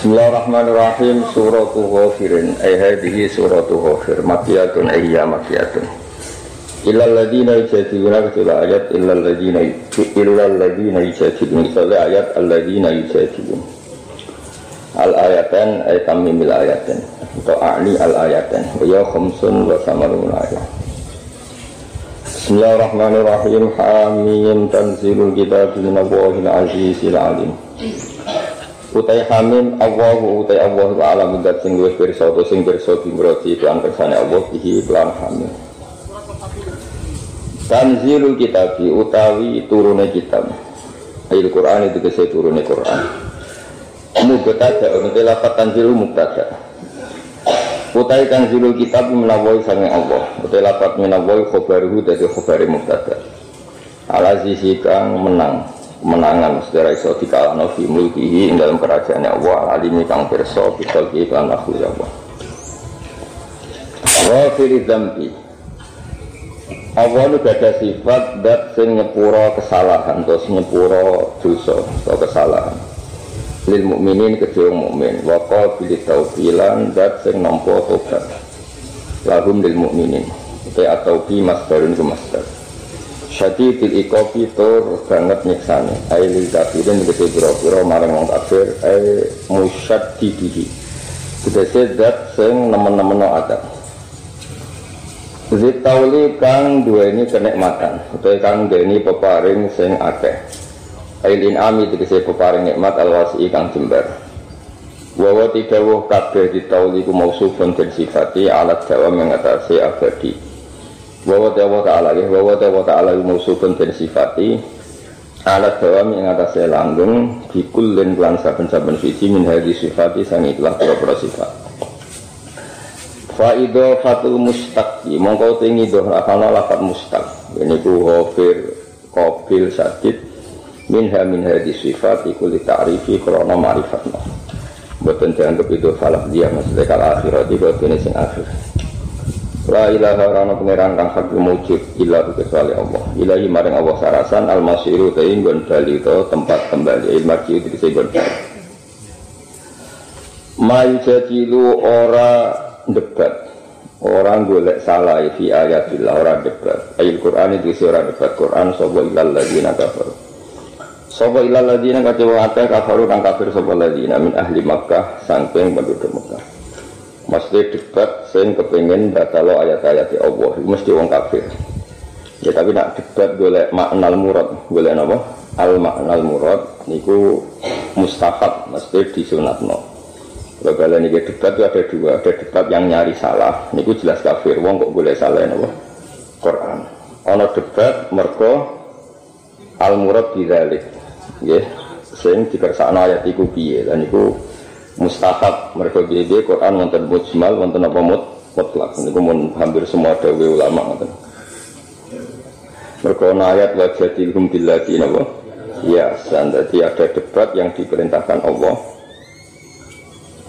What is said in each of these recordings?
Bismillahirrahmanirrahim. Suratu Ghafirin. Ay hadihi suratu Ghafir. Makiyatun ayya makiyatun. Illal ladina yujadiluna Kecuali ayat. Illal ladina Illal ladina yujadiluna Kecuali ayat. Al-ladina yujadiluna Al-ayatan Ay tamimil ayatan. Atau a'li al-ayatan. Wa ya khumsun wa samarun ayat. Bismillahirrahmanirrahim. Hamim tanzilul kitab Min Allahil azizil alim utai hamim Allahu utai Allah taala mindat sing luwih pirsa utawa sing pirsa bimroti lan kersane Allah bihi lan hamim. Tanzilul kitabi utawi turune kitab. Ayat Quran itu kesai turune Quran. Mubtada untuk lafat tanzilul mubtada. Utai tanzilul kitab menawai sange Allah. Utai lafat menawai khobaruhu dari khobari mubtada. Al-Azizi kang menang menangan secara iso dikalahno fi mulkihi ing dalam kerajaan Allah alimi kang pirsa bisa lan aku ya Allah. Wa fil dzambi. Allah itu ada sifat dat sing kesalahan terus nyepuro dosa atau kesalahan. Lil mukminin kedua mukmin. Wa qabil taufilan dat sing nampa tobat. Lahum lil mukminin. Atau bi masdarun ke masdar syadidil ikopi tur banget nyiksane ailil kafirin tegese pira-pira marang wong kafir ai musyaddidihi tegese zat sing nemen-nemen adab. Zitauli kang duweni kenikmatan utawa kang duweni peparing sing akeh. Ailin ami tegese peparing nikmat alwasi kang jembar. Wawa tidawuh kabeh ditauli ku mausufun dan sifati alat dawa mengatasi abadi Wawa ta'ala ta'ala ya. Wawa ta'ala ta'ala musufun dan sifati. Alat dawam yang atasnya langgeng Bikul dan kelan saben-saben suci Min hadis sifati sang iklah pura-pura sifat. Fa'idah fatul mustaqi Mongkau tinggi doh lakana lapat mustaq. Ini ku hofir Kobil sadid. Minha min hadis sifat Ikul ta'rifi krono marifatna. Buatan jangan kepidu falak dia Maksudnya kalau akhirat Buatan sing akhir La ilaha rana pangeran kang hak mujud illa kecuali Allah. Ilahi maring Allah sarasan al masiru ta inggon bali to tempat kembali. Il marji itu disebut bali. Mayu jadilu ora debat orang golek salah fi ayatillah ora debat. Ayat Quran itu ora debat. Quran sapa ilal ladina kafaru? Sapa ilal ladina kecewa akeh kafaru kang kafir sapa ladina? Min ahli Makkah sangking penduduk Makkah Maksudnya debat saya kepengen batalo ayat-ayat Allah mesti wong kafir. Ya tapi nak debat golek maknal murad, golek apa? Al maknal murad niku mustahab mesti disunatno. Kalau kalian ini debat itu ada dua, ada debat yang nyari salah, niku jelas kafir. Wong kok boleh salah apa? Quran. Ono debat merko al murad bidalik. Ya, sing dikersakno ayat iku piye? Dan niku mustahab mereka biaya Quran wonten mujmal wonten apa mut mutlak. Ini pun hampir semua dawe ulama wonten. Mereka ayat wajadilhum billati napa ya dan jadi ada debat yang diperintahkan Allah.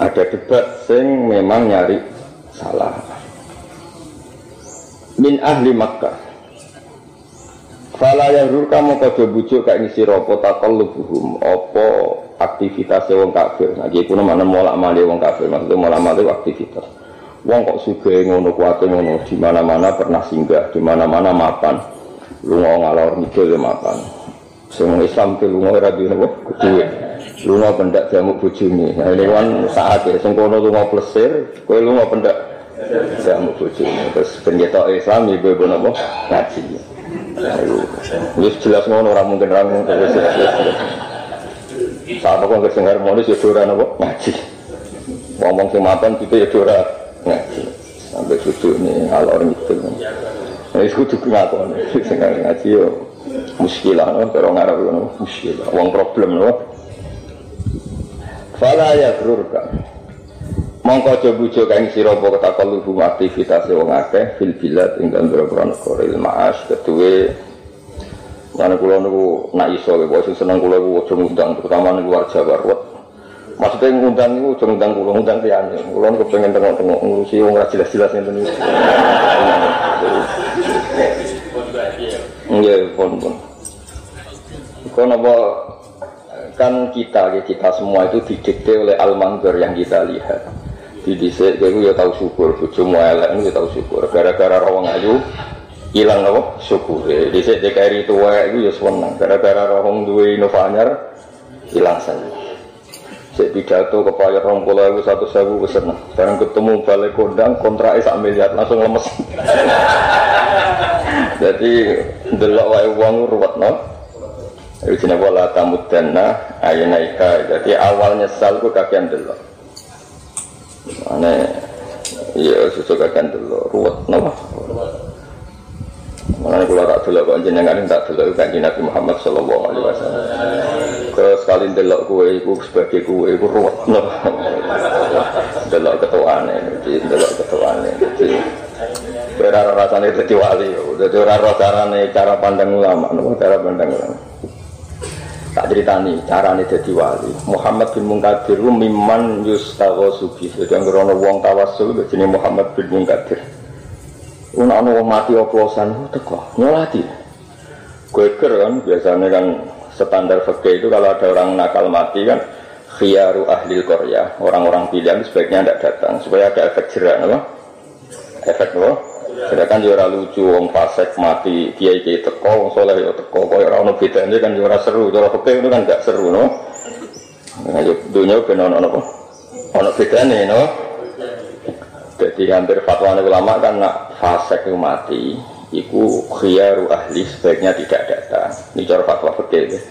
Ada debat sing memang nyari salah. Min ahli Makkah. Fala yang kamu kau bujuk kayak ngisi ropo takol lubuhum opo aktivitas wong kafir. Nah, gitu mana molak mali wong kafir maksudnya molak mali aktivitas. Wong kok suge ngono kuat ngono di mana mana pernah singgah di mana mana mapan. Mau ngalor ngidul ya mapan. Semua Islam ke lu mau radio nopo kudu. Lu mau pendak jamu bujuni. Nah ini kan saat ya. Sengkono lu mau plesir, lu mau pendak jamu bujuni. Terus pendeta Islam ibu ibu nopo ngaji. Wis jelas ngono ora mungkin ora mungkin wis jelas. Saat aku nggak harmonis ya ora napa ngaji. Ngomong sing mapan gitu ya ora ngaji. Sampai cucu ini hal orang itu. Nah, itu kudu ngakon. Sing ngaji yo muskilah no, pero ngarep ngono muskilah. Wong problem no. Fala ya grurka mongko aja bujuk kang sira apa ketakallubu aktivitas wong akeh fil bilad ing boro negara il ma'as keduwe Mana kula niku nak iso lho, sing seneng kula niku aja ngundang, terutama niku luar Jawa ruwet. Maksudnya ngundang niku aja ngundang kula, ngundang liyane. Kula niku pengen tengok-tengok ngurusi wong ora jelas-jelas ngene niku. Nggih, pun pun. Kok napa kan kita ya kita semua itu didikte oleh al yang kita lihat. Di dhisik kowe ya tahu syukur, bojomu elek ya tahu syukur. Gara-gara rawang ayu hilang apa syukur. Dhisik DKRI tua itu ya seneng. Gara-gara rawang duwe Novanyar hilang seneng. Saya pidato kepala rong pulau itu satu sewu seneng. Sekarang ketemu balik kondang kontrak sak miliar langsung lemes. Jadi delok wae wong ruwet no. Itu jenenge wala tamudanna aynaika. Jadi awal nyesal ku kakean delok. Mana iya susu kakean delok ruwet no. Mana kula tak delok kok jenengan tak delok kanjeng Nabi Muhammad sallallahu alaihi wasallam. Ke sekali delok kowe iku sebagai kowe ruwet no. delok ketuane, delok ketuane. Jadi Ora rasane dadi wali. Dadi ora ora carane cara pandang ulama, nopo cara pandang ulama. Tak ceritani carane dadi wali. Muhammad bin Munkadir mimman yustaghasu. Jadi anggere wong tawassul jenenge Muhammad bin Munkadir. Una ana wong mati oplosan teko nyolati. Geger kan biasanya kan standar fikih itu kalau ada orang nakal mati kan khiyaru ahli Korea orang-orang pilihan sebaiknya tidak datang supaya ada efek jerak apa? efek apa? Sedangkan yo lucu wong fasik mati kiai kiai teko wong soleh yo teko kaya ora ono bedane kan yo ora seru cara fikih itu kan gak seru no. Nah, dunia ben ono apa? Ono bedane no. Jadi hampir fatwa ulama kan nak fasik itu mati iku khiyaru ahli sebaiknya tidak datang. Ini cara fatwa fikih.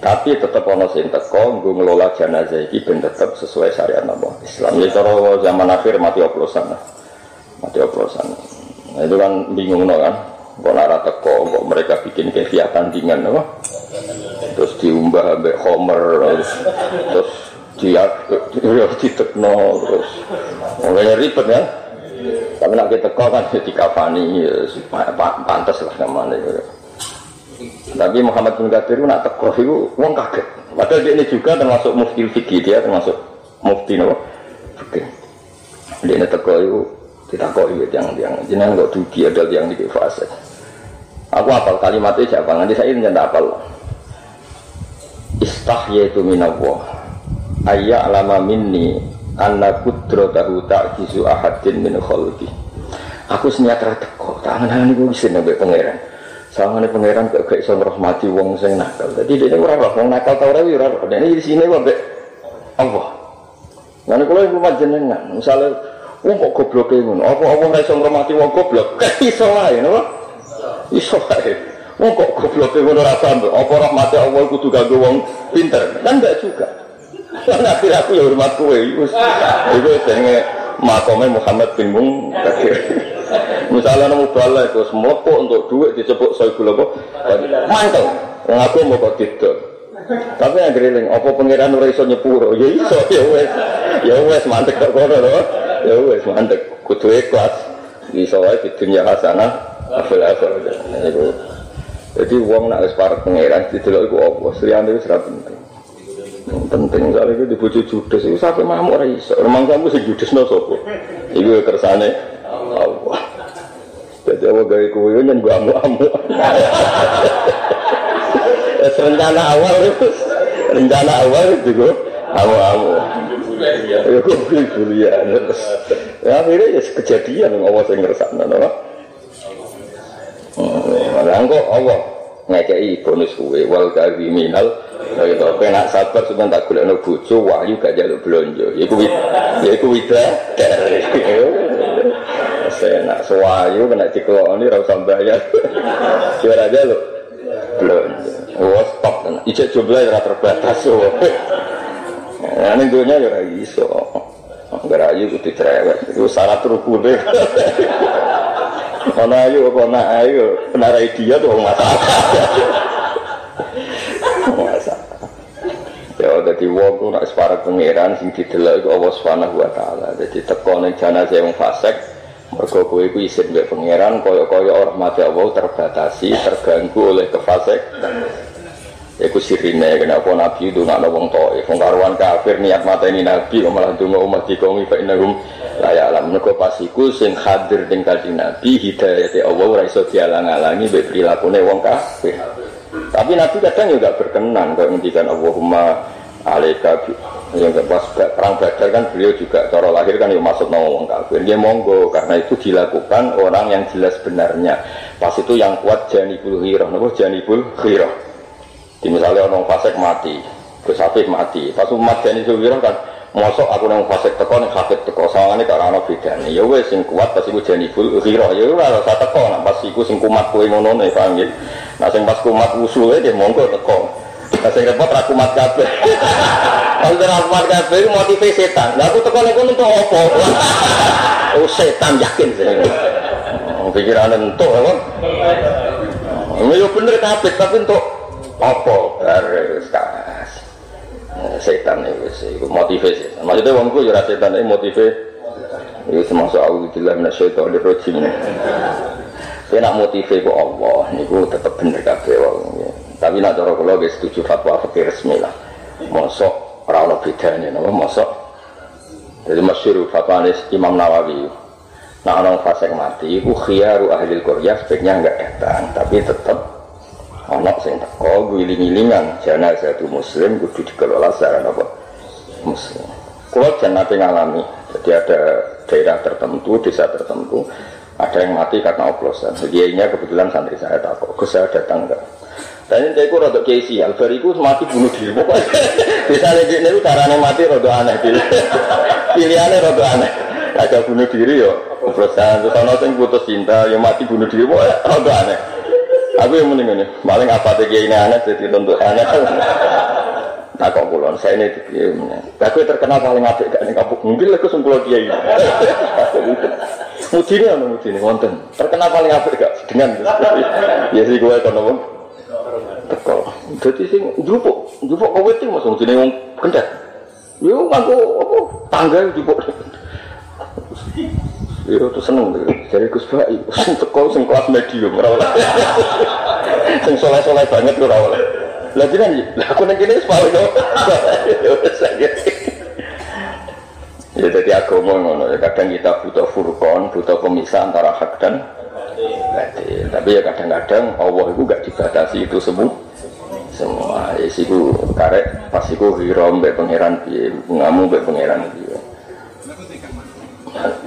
Tapi tetap ono sing teko nggo ngelola jenazah iki ben tetap sesuai syariat Allah Islam. Ya cara zaman akhir mati oplosan. Mati oplosan. Nah itu kan bingung no kan. Kok nara teko, kok mereka bikin kegiatan dingin apa? Terus diumbah ambek homer, terus, terus dia ya ditekno terus mulai ribet ya. Tapi nak kita teko kan jadi kafani, ya, pantas lah ke mana itu. Tapi Muhammad bin Qadir nak teko itu wong kaget. Padahal dia ini juga termasuk mufti fikih dia termasuk mufti no fikih. Dia ini teko itu kita kok iya yang yang jenengan kok dugi ada yang di fase. Aku apal kalimatnya siapa nanti saya ini tidak apal. Istahyaitu minallah ayya alama minni anna kudratahu ta'jizu ahadin min khalqi. Aku senyata teko, tangan-tangan iku bisa nabe pangeran. Sangane pangeran kok gak iso ngrahmati wong sing nakal. Dadi dene ora roh wong nakal ta ora ora roh. Dene di sini kok Allah. Lan kula iku panjenengan, misalnya Wong kok gobloke ngono. Apa apa ora iso wong goblok? Iso wae, napa? Iso wae. Wong kok gobloke ngono ora sampe. Apa rahmate Allah kudu kanggo wong pinter? Kan enggak juga. Nabi aku ya hormat kowe. Wis iku jenenge makome Muhammad bin Mung Misalnya nemu balai, terus melepuh untuk duit disebut soal apa? Mantel. Wong aku mau kok tidak. Tapi yang geriling, apa pengiran ora iso nyepuro? Ya iso, ya wes. Ya wes mantek kok kono lho ya wes mantep kudu ikhlas iso wae di dunia hasanah afil afil itu jadi uang nak wis para pangeran didelok iku apa liyane wis ra penting penting soalnya itu dibujuk judes itu sampai mamuk ora iso. Memang kamu sing judes no sapa? Iku kersane Allah. Jadi apa gawe kuwi nyen gua amu-amu rencana awal itu rencana awal itu Ya kok kuliah. Ya akhirnya ya kejadian Allah sing ngersakno napa. Malah kok Allah ngekei bonus kuwe wal minal Ya itu penak sabar sampeyan tak golekno bojo wahyu gak jaluk blonjo. Iku ya iku wida Senak sewayu kena dikeloni ra usah bayar. Kira aja lo blonjo. Oh stop. Ijek jumlah ora terbatas. Nah, ini dunia ya iso. Enggak ayu kudu cerewet. Itu syarat rukune. Ana ayu apa ana ayu, benar dia tuh masalah. masalah. Ya dadi wong ku nek separek pangeran sing didelok iku Allah Subhanahu wa taala. Dadi teko ning jenazah wong fasik mergo kowe iku isin mbek pangeran kaya-kaya ora mati Allah terbatasi, terganggu oleh kefasikan. Iku sirine kenapa Nabi itu nak wong toh, wong karuan kafir niat mata ini Nabi, malah donga umat dikomi fa innahum la ya'lam. Nego pas iku sing hadir ning kanjeng Nabi hidayate Allah ora iso dialang-alangi mbek prilakune wong kafir. Tapi Nabi kadang juga berkenan kalau ngendikan Allahumma alaika yang pas perang badar kan beliau juga cara lahir kan ya maksud nama wong kafir. Dia monggo karena itu dilakukan orang yang jelas benarnya. Pas itu yang kuat janibul khirah nopo janibul khirah di misalnya orang fasik mati Gus mati pas umat janibul khirah kan Mosok aku nang fasik teko ning hafid teko sawangane karo ana bedane. Ya wis sing kuat pas iku janibul ghira. Ya ora usah teko nang pas iku sing kumat kowe ngono ne paham ya. Nah sing pas kumat usule dia monggo teko. Nah sing repot ra kumat kabeh. Kalau ora kumat kabeh motive setan. Lah aku teko ning untuk apa? Oh setan yakin sih. Oh, pikiran entuk apa? Ya bener kabeh tapi untuk apa? Harus setan itu itu motive setan maksudnya wongku ya setan itu motive itu termasuk auzubillah minasyaitonir rajim saya nak motive ku Allah niku tetap bener kabeh wong tapi nak cara kula wis setuju fatwa fakir resmi lah. Mosok ora ono bedane napa mosok? Jadi masyhur fatwa Imam Nawawi nah orang fasik mati iku khiyaru ahli qaryah sebaiknya enggak datang tapi tetap anak sing teko giling-gilingan satu muslim kudu dikelola secara apa? Muslim. Kalau nanti ngalami. Jadi ada daerah tertentu desa tertentu ada yang mati karena oplosan. Sedianya kebetulan santri saya takut. Ke saya datang enggak? Dan ini saya rada kesi Albariku mati bunuh diri. Pokoknya misalnya ini caranya mati rada aneh pilihannya rada aneh. Ada bunuh diri ya oplosan. Terus orang yang putus cinta yang mati bunuh diri. Pokoknya rada aneh Aku yang mending ini, paling apa tadi ini aneh jadi tentu aneh. Nah kok kulon saya ini dia Aku terkenal paling apik gak nih kapuk. Mungkin aku sempurna dia ini. Mudi ini ini wonten. Terkenal paling apik gak dengan. Ya sih gue kan nopo. Teko. Jadi sing jupuk, jupuk kowe itu masuk jadi wong kendat. Yo aku apa tangga jupuk. Iya, tuh seneng tuh. Jadi Gus Bayi, sing teko sing kelas medium, ora oleh. Sing soleh-soleh banget ora oleh. Lah jenengan, lah aku nang kene wis paling. Ya jadi agama ngono ya kadang kita butuh furqon, butuh pemisah antara hak dan batil. Tapi ya kadang-kadang Allah itu gak dibatasi itu semua semua ya siku karek pas iku hira mbek pangeran ngamu mbek pangeran piye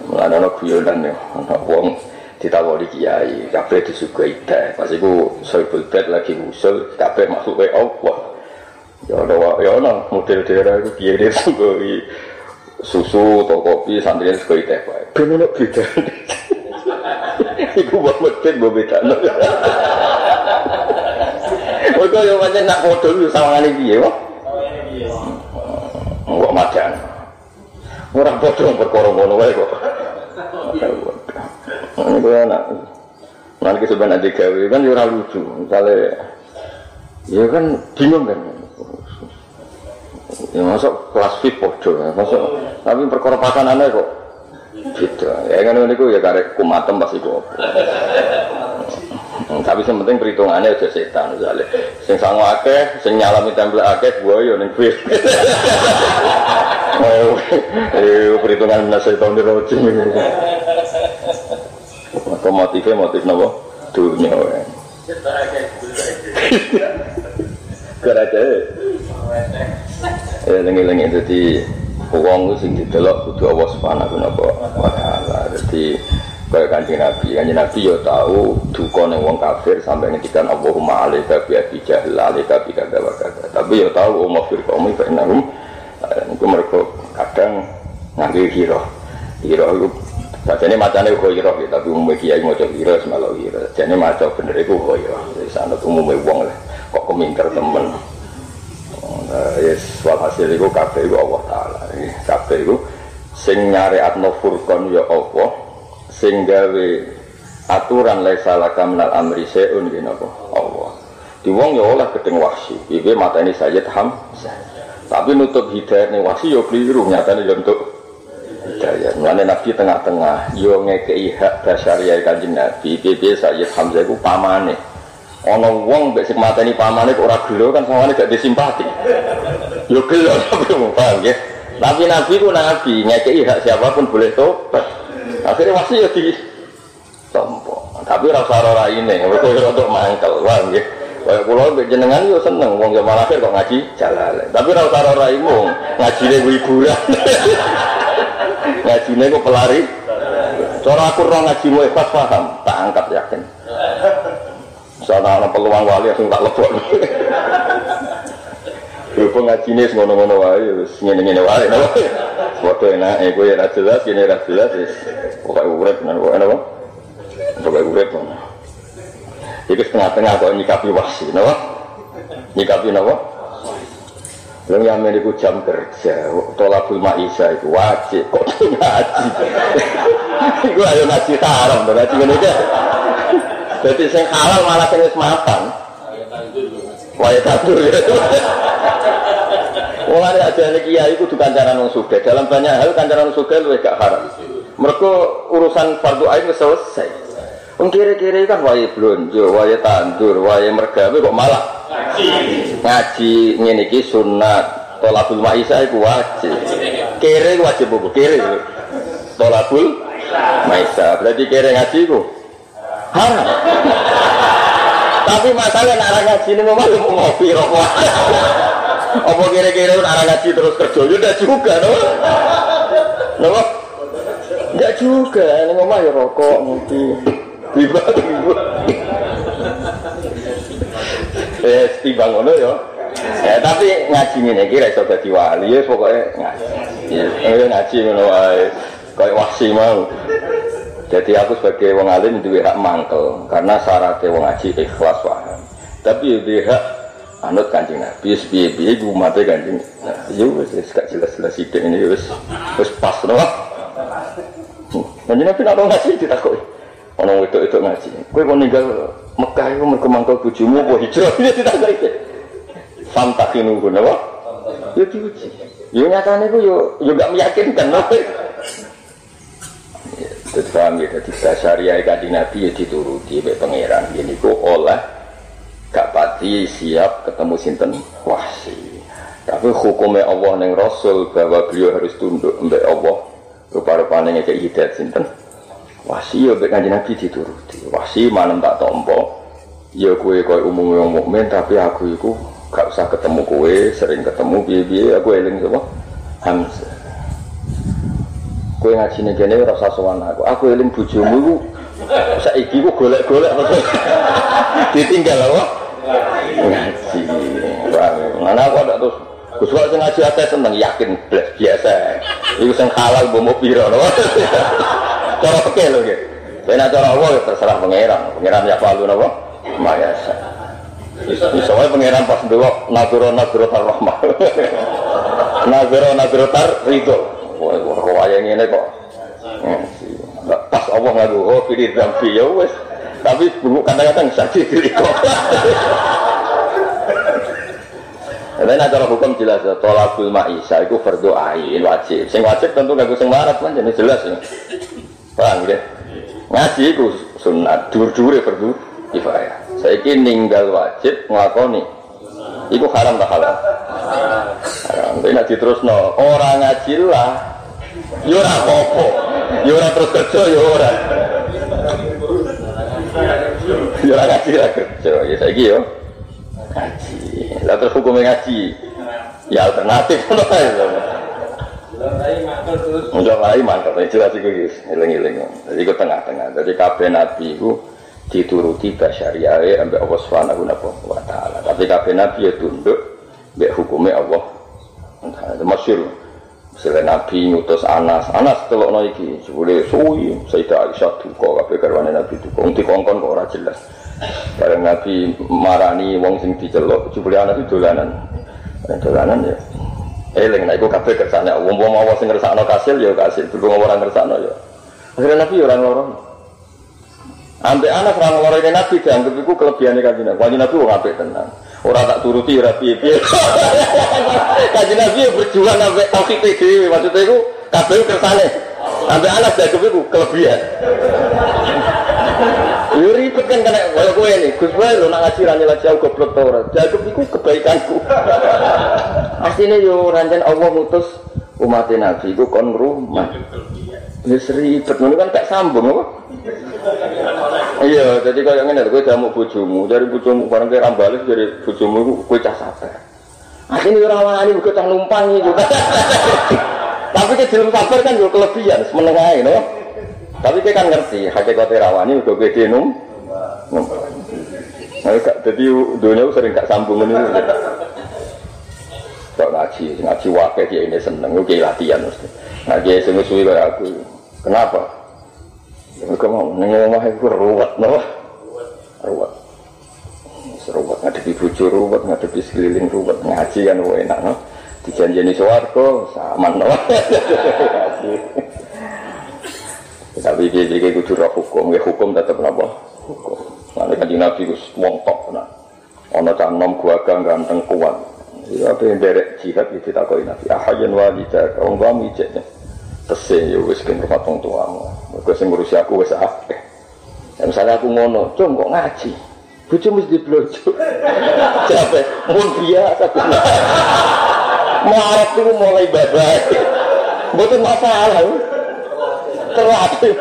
Mulane ana guyonan ya, ana wong ditawari kiai, kabeh disuguhi teh. Pas iku soibul bed lagi usul, kabeh maksuke Allah. Ya ana ya ana model daerah iku kiai disuguhi susu atau kopi santri disuguhi teh wae. Ben ono beda. Iku buat masjid mbok bedano. Kok yo pancen nak padha yo sawangane piye? Kok madan. Ora padha perkara ngono wae kok. Ini gue anak. Nanti sebenarnya nanti gawe kan ya lucu. Misalnya, ya kan bingung kan. Ya masuk kelas fit podo, masuk. Tapi perkara pasangannya kok gitu. Ya kan ini gue ya karek kumatem pasti gue. Hmm, tapi yang penting perhitungannya udah setan misalnya. Sing sangu akeh, sing nyalami tempel akeh, gue yo ning fit. Eh, perhitungan nasihat tahun di rojim ini. Maka motifnya motif nopo dunia. Keraja. Ya lengi-lengi jadi uang sing didelok kudu Allah Subhanahu wa taala. Jadi kaya kanjeng Nabi, kanjeng Nabi yo tahu duka ning wong kafir sampai ngendikan Allahumma alaika bi abi jahil alaika bi kada wa kada. Tapi yo tahu umma fir qaumi fa innahum itu mereka kadang ngambil hiro. Hiro itu Jadi macamnya khoirah ya, tapi umumnya kiai mau hiro, semalau hiro. Jadi macam bener itu khoirah. Jadi sana umumnya uang lah. Kok keminter temen. Ya, hasil itu kafe itu Allah Ta'ala. Kafe itu sing nyari atno furqan ya Allah. Sing gawe aturan laisa laka minal amri se'un apa? Allah. Di wong ya oleh gedeng wahsi. Mata ini Sayyid Hamzah. Tapi nutup hidayah nih wahsi ya keliru. Nyatanya ya untuk hidayah. Mulane Nabi tengah-tengah yo ngekei hak basyariah Kanjeng Nabi. Piye Sayyid Hamzah iku pamane. Ana wong mbek sing mateni pamane kok ora gelo kan sawane gak disimpati. Yo gelo tapi paham ya. Tapi Nabi ku Nabi ngekei hak siapa pun boleh tobat. Akhirnya masih ya di tompo. Tapi rasa ora ini, betul untuk mangkel, paham ya. Kayak pulau jenengan yo seneng wong zaman akhir kok ngaji jalan. Tapi ora usah raimu ngajine hiburan. ngajine kok pelari. Cara aku ora ngajimu ikhlas paham, tak angkat yakin. Soalnya ada peluang wali langsung tak lepok. Berhubung ngaji ini ngono-ngono wae, ngene-ngene wae? Foto enak, eh gue ya jelas, ini ra jelas, pokoke urip nang pokoke napa? Pokoke urip. Iku setengah-tengah kok nyikapi wasi, napa? Nyikapi napa? Lalu yang memiliki jam kerja, tolakul ma'isa itu wajib, kok ngaji? Iku ayo ngaji haram, ngaji ngene iki. Jadi sing halal malah wis matang. Waya tadur ya. Wong ada aja kiai itu kancaran wong sugih. Dalam banyak hal kancaran wong sugih luwih gak haram. Mereka urusan fardu ain wis selesai. Wong kiri-kiri kan wae blonjo, wae tandur, wae mergawe kok malah ngaji. Ngene iki sunat. Tolabul maisa iku wajib. Kiri wajib buku kiri. Tolabul maisa. Berarti kiri ngaji iku haram. Tapi masalah nak ngaji ini mau ngopi rokok. Apa kira-kira arah ngaji terus kerja ya juga, no? No? Enggak juga, ini memang ya rokok ngopi. Tiba tiba. Eh, tiba ngono ya. Ya, tapi ngaji ini kira iso dadi wali ya pokoknya ngaji. Ya, ngaji ngono wae. Kayak wasi mau. Jadi aku sebagai wong alim duwe hak mangkel karena syaratnya wong ngaji ikhlas paham. Tapi duwe hak anut kanjeng Nabi, piye piye iku mate kanjeng. Nah, yo wis gak jelas-jelas sithik ini wis wis pas no. Kanjeng Nabi nak ngaji ditakoki. Ono wedok-wedok ngaji. Kowe kok ninggal Mekah iku mergo mangkel bojomu apa hijrah ini ditakoki. Fam takinu ngono apa? Yo diuji. Yo nyatane ku yo yo gak meyakinkan. No? Jadi paham ya, jadi syariah kaji Nabi ya dituruti oleh pangeran. Ini ku oleh gak pati siap ketemu sinten wahsi. Tapi hukumnya Allah neng Rasul bahwa beliau harus tunduk mbak Allah rupa-rupanya kayak hidayat sinten. Wahsi ya mbak kaji Nabi dituruti. Wahsi mana tak tompo. Ya kue kue umum yang mukmin tapi aku itu gak usah ketemu kue, sering ketemu biaya-biaya aku eling semua. Hamzah. Kue ngaji nih gini rasa sowan aku. Aku eling bujumu saiki ku golek-golek ditinggal apa? Ngaji. Mana aku ada terus Gus kok sing ngaji akeh seneng yakin blas biasa. Iku sing halal mbok piro lho. Cara peke lho nggih. Ben cara Allah ya terserah pangeran. Pangeran ya palu napa? Mayasa. Bisa wae pangeran pas ndelok nadura nadura rahmah. Nadura nadura tar ridho. Wah, kok wayang ini kok. Allah ngaku, oh pilih zambi ya wes. Tapi buku kadang-kadang sakit diri kok. Tapi cara hukum jelas ya, tolakul ma'isa itu fardu ain wajib. Sing wajib tentu gak sing marat kan jadi jelas ya. Paham ya? Ngaji itu sunat, dur-dure fardu kifayah. Saiki ninggal wajib nglakoni. Iku haram tak halal? Haram. Tapi nak diterusno, orang ngaji lah. Ya ora apa-apa. Ya ora terus kerja ya ora. Ya ora ngaji lah kerja. Ya saiki yo ngaji. Lah terus hukumnya ngaji. Ya alternatif ngono ae. Enggak lain mantap, jelas itu guys, eling-eling. Jadi ke tengah-tengah. Jadi kabeh nabi itu dituruti basyariah ambek Allah Subhanahu wa taala. Tapi kabeh nabi ya tunduk mbek hukume Allah. Masyhur. Misalnya Nabi ngutus Anas, Anas telokno iki, jebule suwi, Sayyidah Aisyah duka kabeh garwane Nabi duka. Wong dikongkon kok ora jelas. Bareng Nabi marani wong sing diceluk, jebule Anas itu dolanan. Dolanan ya. Eling nek iku kabeh kersane wong wong apa sing ngersakno kasil ya kasil, durung ora ngersakno ya. Akhirnya Nabi ya ora nglorono. Ambek anak orang loro ini nabi dianggap itu kelebihannya kaji nabi. Kaji nabi orang apik tenang. Orang tak turuti ora piye piye. Kaji nabi berjuang sampai tauhid dhewe. Maksudnya itu kabeh kersane. Ambek anak dianggap itu kelebihan. Yo ribet kan kena kaya kowe ini. Gus wae lho nak ngaji ra nyelak jauh goblok ta ora. Dianggap iku kebaikanku. Asline yo rancen Allah mutus umat Nabi iku kon rumah. Wis ribet ngono kan gak sambung apa? Iya, jadi kayak ngene kowe jamu bojomu, dari bojomu bareng kira balik dari bojomu kowe cah sabar. Asline ora wani kok cah numpang iki. Tapi ke jelem sabar kan yo kelebihan, semeneng ae no. Tapi kita kan ngerti hakikat rawani udah gede num. Nah, jadi dunia sering gak sambung ini. Kok ngaji, ngaji wakil dia ini seneng, oke latihan mesti. Ngaji sing suwi kayak aku. Kenapa? Mereka mau nengok omah itu ruwet, no? Ruwet. Ruwet ngadepi bojo ruwet, ngadepi sekeliling ruwet, ngaji kan enak, no? Dijanjeni swarga, sama no? Ngaji. Tapi dia jadi kudu roh hukum, ya hukum tetap apa? Hukum. Nanti kan nabi itu wong tok, nah. Ono canom gua ganteng kuat. Ya apa yang derek jihad itu tak kau nabi. Ahayan walidah, kau nggak mijeknya. Tese ya wis kan rumah tong tuamu. Mereka sing ngurusi aku wis akeh. Ya, misalnya aku ngono, cung kok ngaji. Bojo mesti diblojo. Capek, mun biasa. Mau Arab itu mulai babak. Betul masalah terlatih.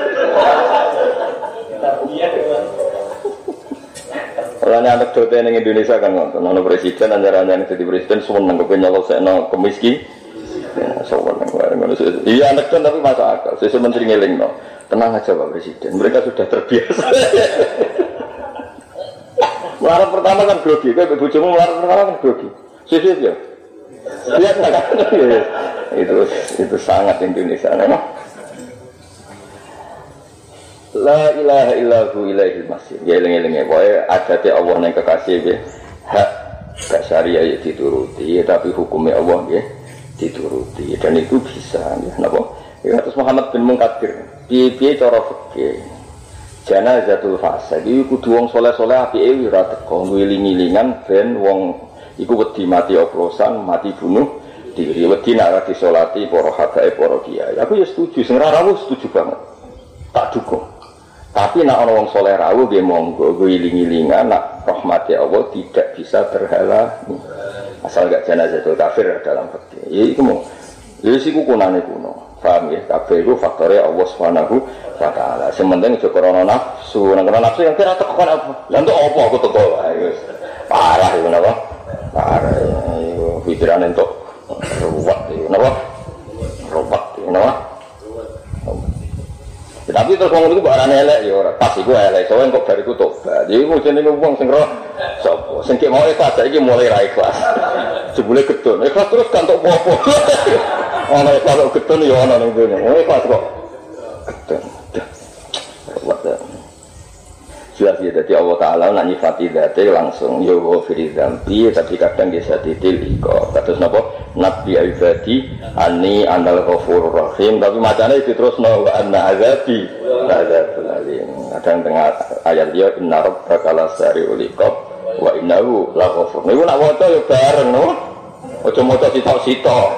Kalau ini anak jodoh yang Indonesia kan nonton, nono presiden antara yang jadi presiden semua nyolong saya kemiskin. Iya tapi masa akal. Sesuai menteri. Tenang aja Pak Presiden, mereka sudah terbiasa. Melarat pertama kan grogi, kayak bujumu melarat pertama kan grogi. Sesuai ya. Lihat kan? itu itu sangat Indonesia, memang. La ilaha illahu ilaihil masih. Ya eling-eling ya. Pokoknya adatnya Allah yang kekasih ya. Hak gak syariah ya dituruti. Ya, tapi hukumnya Allah ya dituruti. Dan itu bisa. Ya. Kenapa? Ya, terus Muhammad bin Munkadir. Piye-piye cara fikih. Janazatul fasad. Iku kudu wong soleh-soleh api ewi rata. Kau ngiling-ngilingan ben wong iku wedi mati oplosan, mati bunuh diri. Wedi nak disolati para hadae para kiai. Aku ya setuju. Sing setuju banget. Tak dukung. Tapi nak orang wong soleh rawu dia monggo giling-gilingan nak rahmati Allah tidak bisa terhalangi. Asal gak itu kafir dalam fikih. Ya itu mau. Ya sih kunane kuno. Paham ya? Kafir itu faktornya Allah Subhanahu wa taala. Sementing aja krana nafsu, krana nafsu yang kira tekan apa? Lah apa aku teko wae Parah itu napa? Parah. Itu pikiran untuk ruwet itu napa? Ruwet itu napa? Tapi terus ngomong itu barang elek ya ora pas iku elek. Soale kok bariku tobat. Jadi mau jenenge wong sing roh sapa? Sing mau ikhlas saiki mulai ra ikhlas. Jebule getun. Ikhlas terus kan tok apa. Ana ikhlas kok getun ya ana ning kene. Oh ikhlas kok. Ruwet jelas ya jadi Allah Ta'ala nak nyifati dati langsung. Ya wa firizambi tapi kadang dia titil iko terus napa? Nabi ibadi ani anal ghafur rahim. Tapi macamnya itu terus no wa anna azabi azabul alim. Kadang tengah ayat dia inna rabbaka lasari ulikop wa innahu la ghafur niku nak waca ya bareng no aja maca sitok-sitok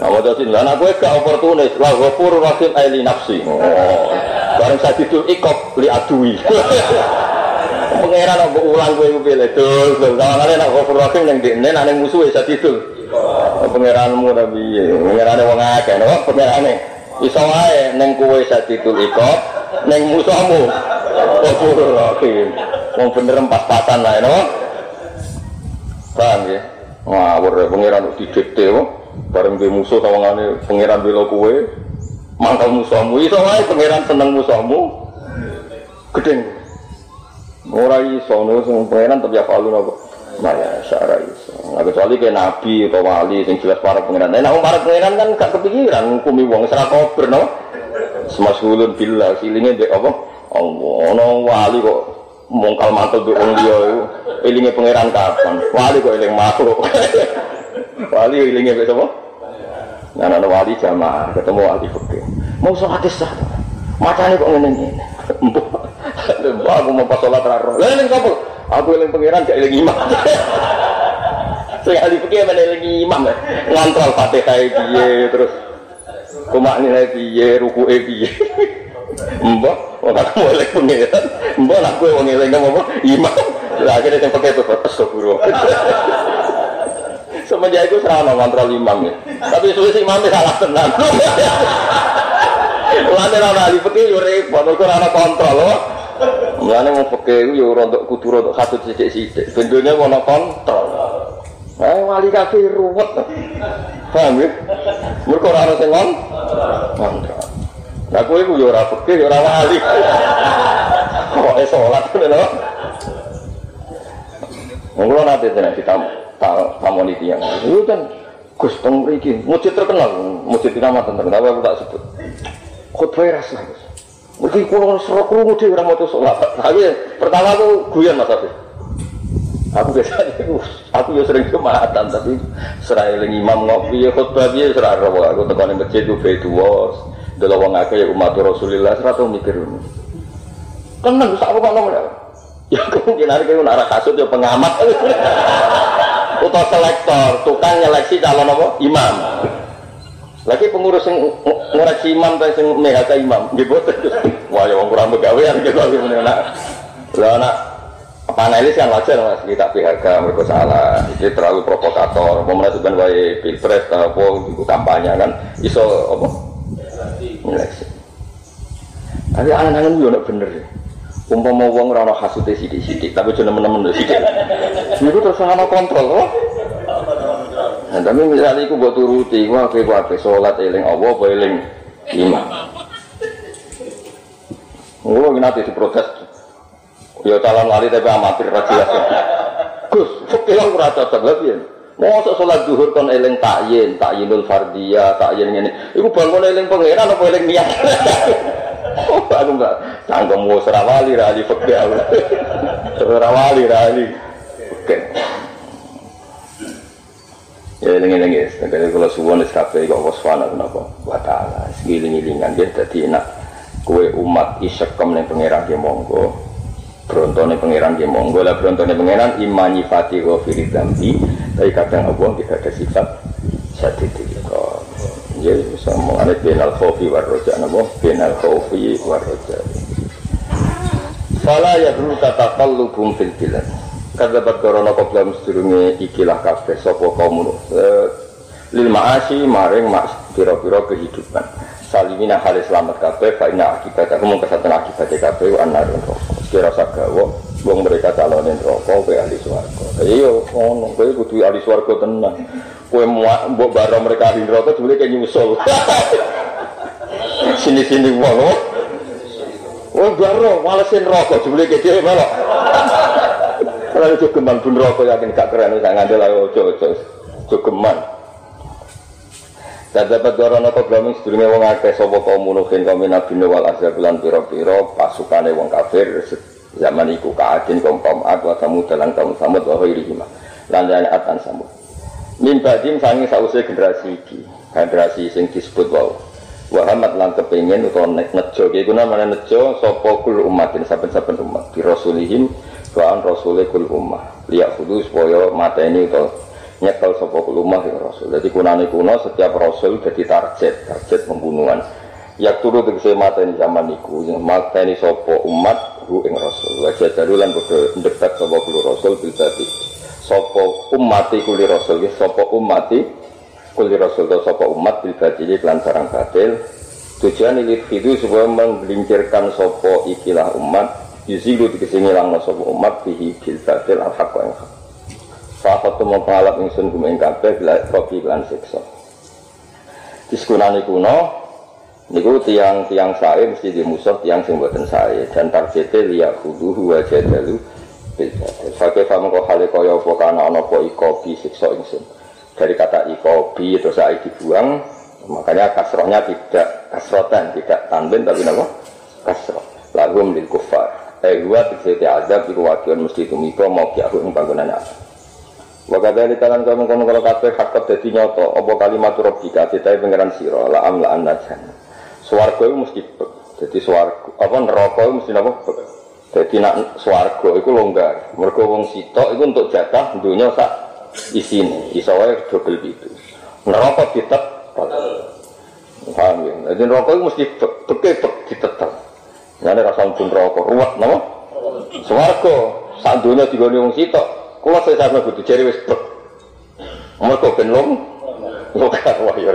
Nah, mau sini lah, aku gak oportunis. Lah, ghafur rahim aili nafsi. Oh, bareng saya itu ikop li adui. Pangeran aku ulang gue gue pilih tuh, tuh. Kalau kalian nak ghafur rahim yang di nen, aneh musuh ya itu. Pangeranmu tapi, pangerannya wong akeh, no? Pangerannya. Iso wae neng kue itu ikop, neng musuhmu. Ghafur rahim. Wong bener pas-pasan lah, no? Paham ya? Ngawur ya, pangeran didikte, no? Bareng di musuh tawangane pangeran bela kue mangkal musuhmu iso wae pangeran seneng musuhmu gedeng ora iso no sing pangeran tapi apa lu apa Maya syara iso. Nah, kecuali kayak nabi atau wali sing jelas para pangeran. Nah, para pangeran kan gak kepikiran hukumi wong serak kober no. Semasulun bila silingnya dek apa? Allah, wali kok mongkal mantel di wong itu. Ilingnya pangeran kapan? Wali kok iling makhluk. Wali ilingnya besok apa? Anak wali jamaah ketemu wali fakir. Mau sholat sah. Macamnya kok ngene ngene. Mbak aku mau pas sholat raro. Lah kapal. Aku iling pangeran gak iling imam. Sekali fakir mana iling imam ya. Ngantrol fatihah piye terus kumak nilai piye ruku piye. Mbak, aku mau iling pangeran. Mbak aku mau iling apa? Imam. Lah akhirnya yang pakai itu astagfirullah. Semenjak itu serana kontrol imam ya. Tapi sulit imam salah tenang. Mulane ora ahli fikih yo repot, kok ora kontrol loh. Mulane mau pakai yo rontok kudu rontok kasut sithik-sithik. Bendonya mau kontrol. Eh wali kabeh ruwet. Paham ya? Mergo ora ono sing kontrol. Nah kowe ku yo ora fikih yo ora wali. Kok salat ngono Monggo nanti tenan kita tamoni tiyang. Itu kan Gus teng mriki, masjid terkenal, masjid nama terkenal, tapi aku tak sebut. Khotbah rasa. Mungkin kalau serok krungu dhewe ora maca salat. Tapi pertama aku guyon Mas Afif. Aku biasanya aku ya sering kematan tapi serai imam ngopi ya khutbah dia serai rawa aku tekan masjid itu begitu was wong akeh ya umat Rasulullah serata mikir ini. Tenang sak apa ngomong ya. Kemungkinan kayak arah kasut ya pengamat. Utau selektor, tukang nyeleksi calon apa? Imam. Lagi pengurus yang ngoreksi imam dan yang mehaka imam, gitu. Wah ya orang kurang begawean gitu lagi mana. Lah anak panelis kan wajar mas. Kita PHK mereka salah. Ini terlalu provokator. Mau menentukan wae pilpres apa itu kampanye kan? Iso apa? Tapi angan-angan juga bener ya umpama wong ora ono hasute sithik-sithik tapi jeneng temen-temen sithik niku terus ana kontrol Nah, tapi misalnya aku buat turuti, kayak apa sholat eling Allah, apa eling imam. Gue nanti diprotes Ya calon wali tapi amatir ra jelas. Gus, ora ora cocok piye? Mosok salat zuhur kon eling takyin, takyinul fardiyah, takyin ngene. Iku bangun eling pangeran apa eling niat? Aku enggak cangkem wis ora wali ra ali fikih aku. Ora wali ra ali. Oke. Ya eling-eling ya, segala kalau suwon kabeh kok waswana napa wa taala. Segiling-gilingan dia dadi enak. Kue umat isekem ning pangeran ki monggo berontone pangeran di monggo lah berontone pangeran imani fati ghafiri dambi tapi kadang Allah tidak ada sifat sadidil ya bisa mengenai benal khofi war roja namo benal khofi war roja Fala ya dulu kata kalu bum fil bilan kata bat korona koplam sedurunge ikilah kafe sopo kaum lil maasi maring mas piro-piro kehidupan. Salimina halis selamat kafe fa inna akibat aku mau kesatuan akibat kafe anar rokok kira sagawa wong mereka calonin rokok ke ahli swarga. Iya ngono kowe kudu ahli swarga tenang kowe mbok baro mereka ahli neraka dhewe kayak nyusul. Sini-sini wong Oh. Baro malesin rokok dhewe kayak dhewe malah Kalau jogeman pun rokok yakin gak keren wis ngandel ayo ojo ojo. Jogeman dan dapat dorong apa belum sedurunge wong akeh sapa kaum munuhin kaum nabi wal azab lan pira-pira pasukane wong kafir zaman iku kaadin kaum kaum ad wa samud lan kaum samud wa ghairihim lan lan atan samud. Min badim sangi sause generasi iki. Generasi sing disebut wau. Wa hamat lan kepengin utawa nek nejo. Iki kuna mana nejo? Sapa kul umatin saben-saben umat di rasulihim wa an rasule kul ummah. Liya kudu supaya mateni utawa nyekel sapa kulumah ya rasul. Jadi kunane kuno setiap rasul jadi target, target pembunuhan. Ya turu tegese mateni zaman iku, mateni sapa umat hu ing rasul. Wa jadalulan padha debat sapa kulo rasul bil tadi. Sapa umati kuli rasul ya sapa umati kuli rasul atau sapa umat bil tadi lan barang batil. Tujuan ini itu supaya menggelincirkan sopo ikilah umat Yuzilu dikesi ngilang sopo umat Bihi bil batil al-haqqa yang hak Sahabat tu mau pengalap ingsun kumeng kabeh bila kopi lan siksa. Diskunani kuno, niku tiang tiang saya mesti di musuh tiang sing buatan saya dan targetnya liya kudu wa jadalu Fakih kamu kok hale kaya apa kana ana apa ikobi siksa ingsun. Dari kata ikobi itu saya dibuang, makanya kasrohnya tidak kasrotan, tidak tanwin tapi apa? Kasroh. Lagum lil kufar. Eh gua tidak azab iku wakion mesti tumiko mau kiahu ing panggonan apa. Waktu dari kalian kamu kono kalau kafe hakot jadi nyoto, opo kalimat robika, kita pengiran siro, la am la anajan. Suwargo itu mesti jadi suwargo, apa neraka itu mesti apa? Jadi nak suwargo itu longgar. Mereka wong sitok itu untuk jatah dunia sak isine, isowai double itu. Neraka ditet, paham ya? Jadi neraka itu mesti beke ditetap. Jadi rasa pun neraka ruwet, nama? Suwargo, sak dunia tiga wong sitok. Kalau saya butuh cari wis bek. Mereka ben lom. Lokar wah ya.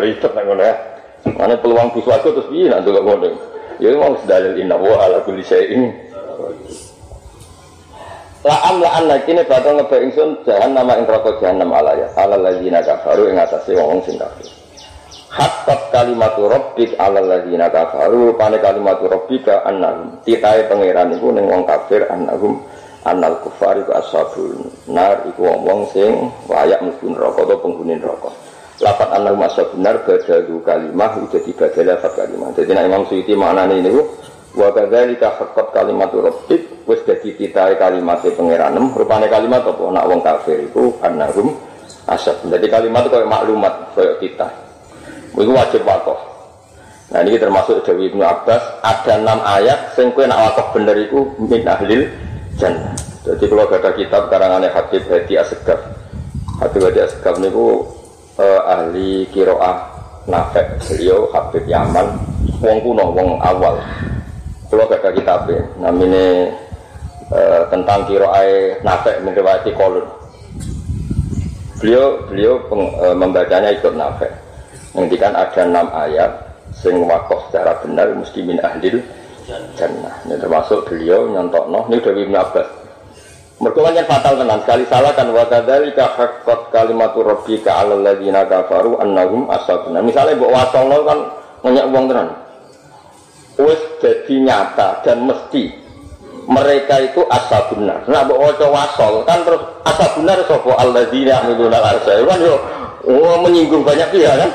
Mana peluang bus aku terus piye nak delok ngono. Ya mau dalil inna wa ala kulli syai'in. La'am la'an lagi ini bakal ngebe ingsun jahan nama ing rokok jahanam alaya ala ladzina kafaru ing atase wong sing kafir. Hatta kalimatu rabbik ala ladzina kafaru pane kalimatu rabbika annahum titahe pangeran iku ning wong kafir annahum annal kufar iku ashabul nar iku wong-wong sing layak mlebu neraka utawa penghuni neraka. Lafat annahum ashabun nar badalu kalimah udah dibadal lafat kalimah. Jadi nek Imam Suyuti maknane niku wa kadzalika haqqat kalimatu rabbik wis dadi kalimat pangeranem rupane kalimat apa nak wong kafir iku annahum asab. Jadi kalimat kayak maklumat kayak kita. Itu wajib wakof. Nah ini termasuk Dewi Ibnu Abbas ada enam ayat sing kowe nak wakof bener iku min ahlil jannah. Jadi kalau ada kitab karangannya Habib Hadi Asegaf. Habib Hadi Asegaf niku eh, ahli kiroah nafek beliau Habib Yaman wong kuno wong awal. Kalau ada kitab namanya eh, tentang kiroah nafek menriwayati kolon. Beliau beliau peng, eh, membacanya ikut nafek. Ngendikan ada enam ayat sing wakof secara benar mesti min ahlil jannah. Ini termasuk beliau nyontok noh. Ini Dewi Ibn. Mereka fatal tenan sekali salah kan wa kadzalika haqqat kalimatu rabbika 'alal ladzina kafaru annahum ashabun. Misalnya mbok wasolno kan nanya uang tenan. Wis jadi nyata dan mesti mereka itu ashabun. Nah mbok waca wasol kan terus ashabun sapa alladzina ya'maluna al-arsy. Kan yo oh, menyinggung banyak pihak kan.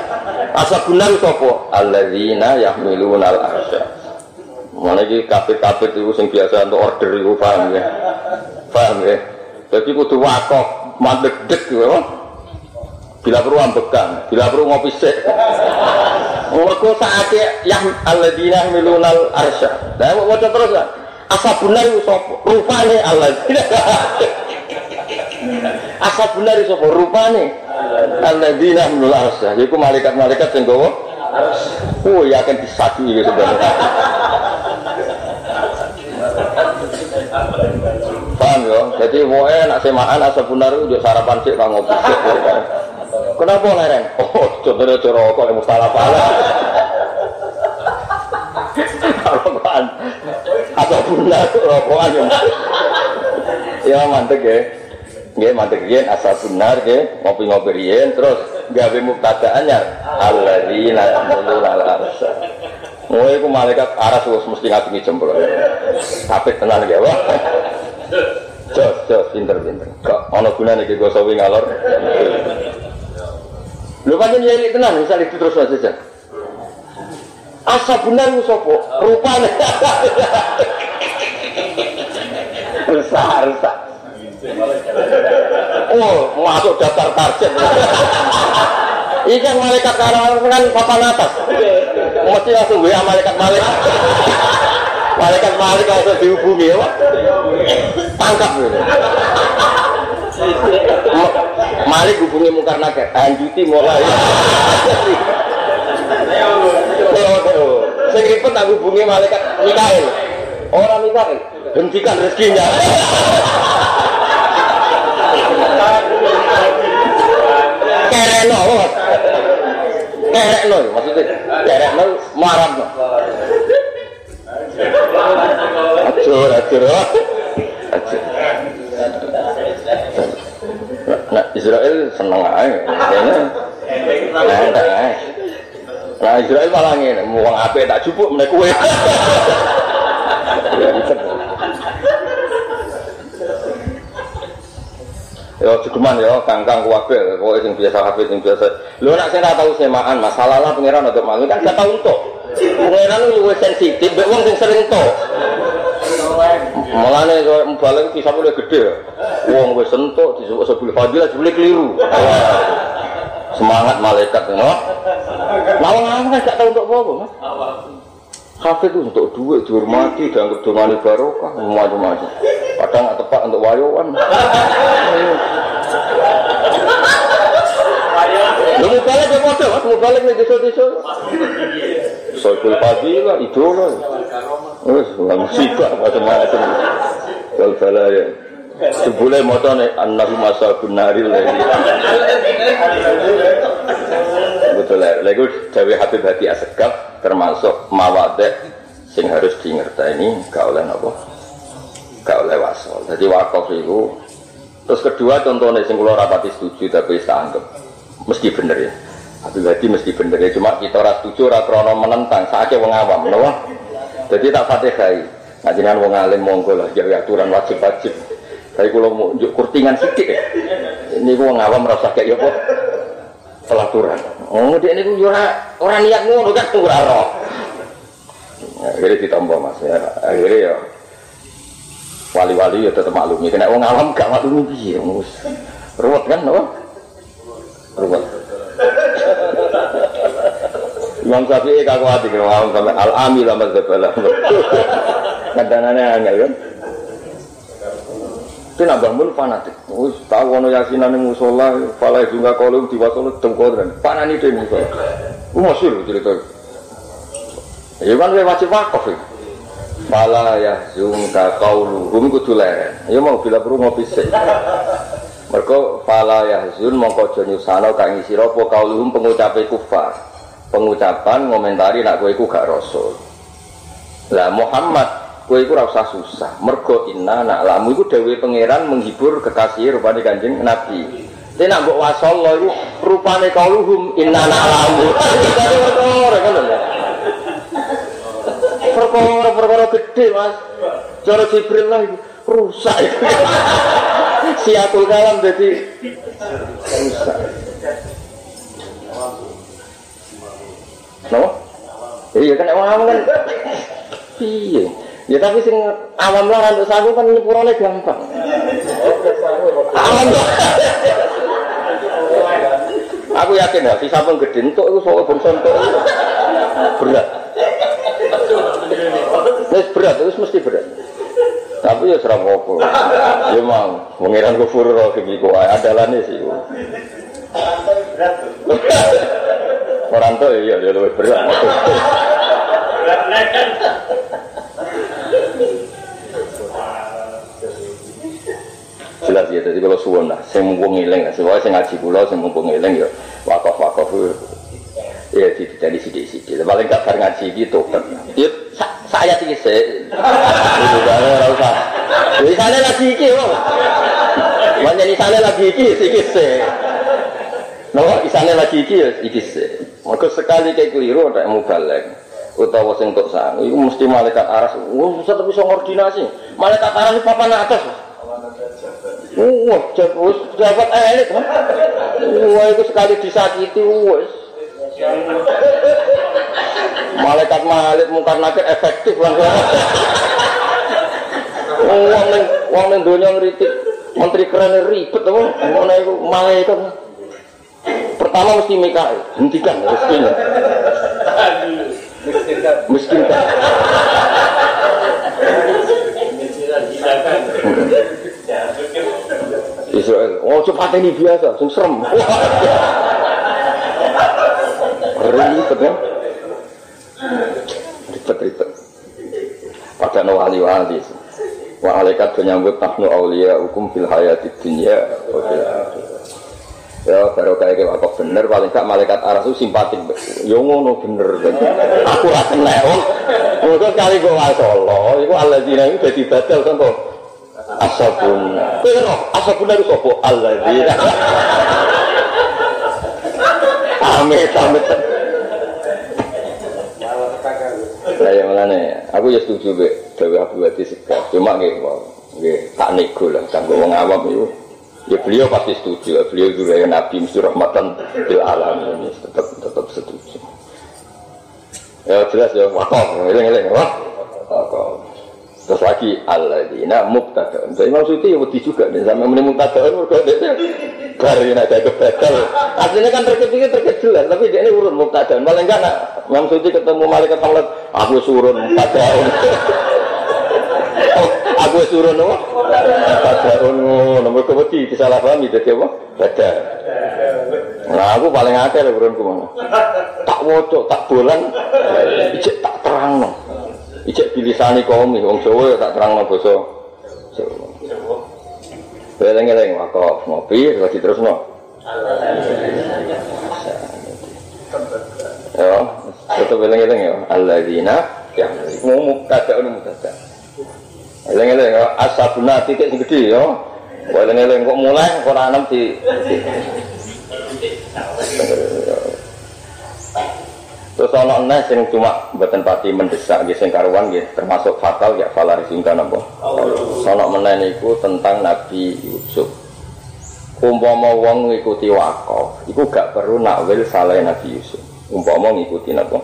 Ashabun sapa alladzina yahmiluna al-arsy. Mana iki kafe-kafe itu sing biasa untuk order itu paham ya. Paham ya. Jadi kudu wakok, mandek dek gitu. Bila perlu ambekan, bila perlu ngopi sik. Mergo saate yang alladzina milunal arsya. Lah mau waca terus kan. Asabuna iku sapa? Rupane alladzina. Asabuna iku sapa? Rupane alladzina milunal arsya. Iku malaikat-malaikat sing Oh, ya akan disadu ini sebenarnya. Ya? Jadi woe nak semaan asa benar itu sarapan sih kang ngopi sik. Kenapa lereng? Oh, contohnya coro kok yang salah pala. Rokokan. Asa benar rokokan yang. Ya mantep ya. Nggih mantep yen asa benar nggih ngopi-ngopi riyen terus gawe mubtadaannya alladzina yamuluna al-arsy. Oh, iku malaikat aras wis mesti ngatungi jempol. Tapi tenan ya, wah. Jos, jos, pinter, pinter. Kok ana gunane iki go sawi ngalor. Lho pancen nyari tenan, itu terus saja. Asa benar ku sapa? Rupane. Rusak, rusak. Oh, masuk daftar target. Ini malaikat karangan kan papan atas. Mesti langsung gue malaikat malaikat. Malaikat malaikat langsung dihubungi ya. Tangkap gitu. Malik hubungi mungkar nakir. Anjuti mulai. Saya ribet aku hubungi malaikat Mikael. Orang Mikael. Hentikan rezekinya. Kereno. Kerek lo, maksudnya kerek lo marah. Acur, acur, acur. Nah, Israel seneng aja, kayaknya. Nah, nah, Israel malah ngene, mau apa tak cukup menek kue. Ya cukuman ya kangkang kuwabe kowe sing biasa hafid sing biasa. Lho nek sing ora tau semaan masalah lah pangeran untuk mangi kan gak tau entuk. Pangeran luwih sensitif mbek wong sing sering tok. Mulane kowe mbalik bisa boleh gede. Wong wis entuk disebut sebul fadilah jebule keliru. Semangat malaikat ngono. Lawang apa gak tau untuk apa, Mas? Hafid itu untuk duit, dihormati, dianggap dongani barokah, macam-macam. Padahal nggak tepat untuk wayowan. Lu mau balik ke foto, mas mau balik nih desa-desa. Soal fadilah, idola. Wes, nggak musibah macam-macam. Kalau salah ya. Sebule moto nih anak masa benaril lagi. Betul lah. Lagu Jawi Habib Hati Asegaf termasuk mawadek sing harus ini gak oleh nopo gak oleh wasol jadi wakaf itu terus kedua contohnya sing kula rapati setuju tapi saya anggap mesti bener ya. Tapi berarti mesti bener ya. Cuma kita ora setuju ora krono menentang. Sakit wong awam jadi tak fatihai ngajian wong alim monggo lah jadi aturan wajib-wajib. Tapi kalau mau kurtingan sedikit ya. Ini wong awam merasa kayak apa? Pelaturan. Oh dia ini orang niat ngono kan? Ora roh. Akhirnya ditambah mas ya. Akhirnya ya wali-wali ya tetap maklumi. Kena orang awam gak maklumi piye ruwet kan apa ruwet Imam Syafi'i kaku hati kalau awam sampai al-amil sama zebala kadang-kadang angel kan itu nak bangun fanatik wis tahu ono yasinan yang musola falai juga kalau di wasola tengkoran panani deh musola masyur cerita Ya kan wajib wakaf ya. Fala ya zungka kauluhum kudu leren. Ya mau bila perlu ngopi sih. Mereka fala ya zun mongko aja nyusano kang isi apa kauluhum pengucape kufar. Pengucapan ngomentari nak kowe iku gak rasul. Lah Muhammad kowe iku ora usah susah. Mergo inna nak lamu iku dewe pangeran menghibur kekasih rupane Kanjeng Nabi. Tapi nak mbok wasol iku rupane kauluhum inna nak lamu. perkara-perkara gede mas cara Jibril lah itu rusak siatul kalam jadi rusak no? iya kan awam kan iya. Ya tapi sing awam lah untuk saku kan nyepurane gampang. Awam aku yakin ya si sapung gede untuk itu soal bangsa untuk berat. Wes berat, itu mesti berat. Tapi ya serap apa. Ya mau, mengiran kufur roh giku adalah nih sih. Orang tuh ya ya lebih berat. Jelas ya, jadi kalau suwon lah, saya mumpung ngiling, semuanya saya ngaji pulau, saya mumpung ngiling ya, wakaf wakaf ya jadi sidik-sidik. Paling gak bar ngaji gitu. Ya saya sih se. Itu kan ora usah. Misalnya lagi iki. Mana misalnya lagi iki sih se. No, misalnya lagi iki ya iki. Maka sekali kayak keliru ada yang mubalek utawa sing sang iku mesti malaikat aras wah susah tapi koordinasi malaikat aras di papan atas wah jabat elit wah itu sekali disakiti wah Malaikat malik mungkar nakir efektif langsung. Wong ning wong ning donya ngritik menteri keren ribet apa ngono iku malaikat. Pertama mesti Mikael, hentikan miskin. Miskin kan. Israel, oh cepat ini biasa, sing serem. Ribet kan? Ribet-ribet. Pada wali-wali. Malaikat menyambut tahnu aulia hukum fil hayati dunia. Ya, baru kayak kayak kok bener, paling gak malaikat aras itu simpatik. Yo ngono bener. Aku rasa lewat. Mungkin kali gue solo, itu Allah dina itu jadi batal kan kok. Asabun. Kau asabun itu sopo Allah dina. Amit, amit. Lah yang mana aku ya setuju be Dewi Abu Hadi Segar. Cuma mau nggih tak nego lah kanggo wong awam itu. Ya beliau pasti setuju. Beliau juga ya Nabi mesti rahmatan bil alam ini tetap tetap setuju. Ya jelas ya wakaf, eling-eling wah. Terus lagi alladzina mubtada'un. Jadi maksudnya ya wedi juga nih sama muni mubtada'un mergo dene bar yen ada kebetal. Aslinya kan terkecil terkecil tapi dia ini urun mubtada'un. Paling enggak nak maksudnya ketemu malaikat Allah, aku surun mubtada'un. aku surun apa? Mubtada'un ngono mergo wedi disalahpahami dadi apa? Badal. Nah aku paling lho urunku mana. Tak wocok, tak ijek tak terangno. Ijek bilisani kaum wong Jawa tak terang no basa Jawa. Eleng-eleng wakaf ngopi terus diterusno. Ya, tetep eleng-eleng ya. Alladzina Ya, ngomong kagak ono mutadak. Eleng-eleng asabuna titik sing gedhe yo. Eleng-eleng kok mulai kok ora enem di. Terus ana enes sing cuma mboten pati mendesak nggih sing karuan termasuk fatal ya falar singkan apa. Ana menen iku tentang Nabi Yusuf. Umpama wong ngikuti wakaf, iku gak perlu nakwil salah Nabi Yusuf. Umpama ngikuti napa?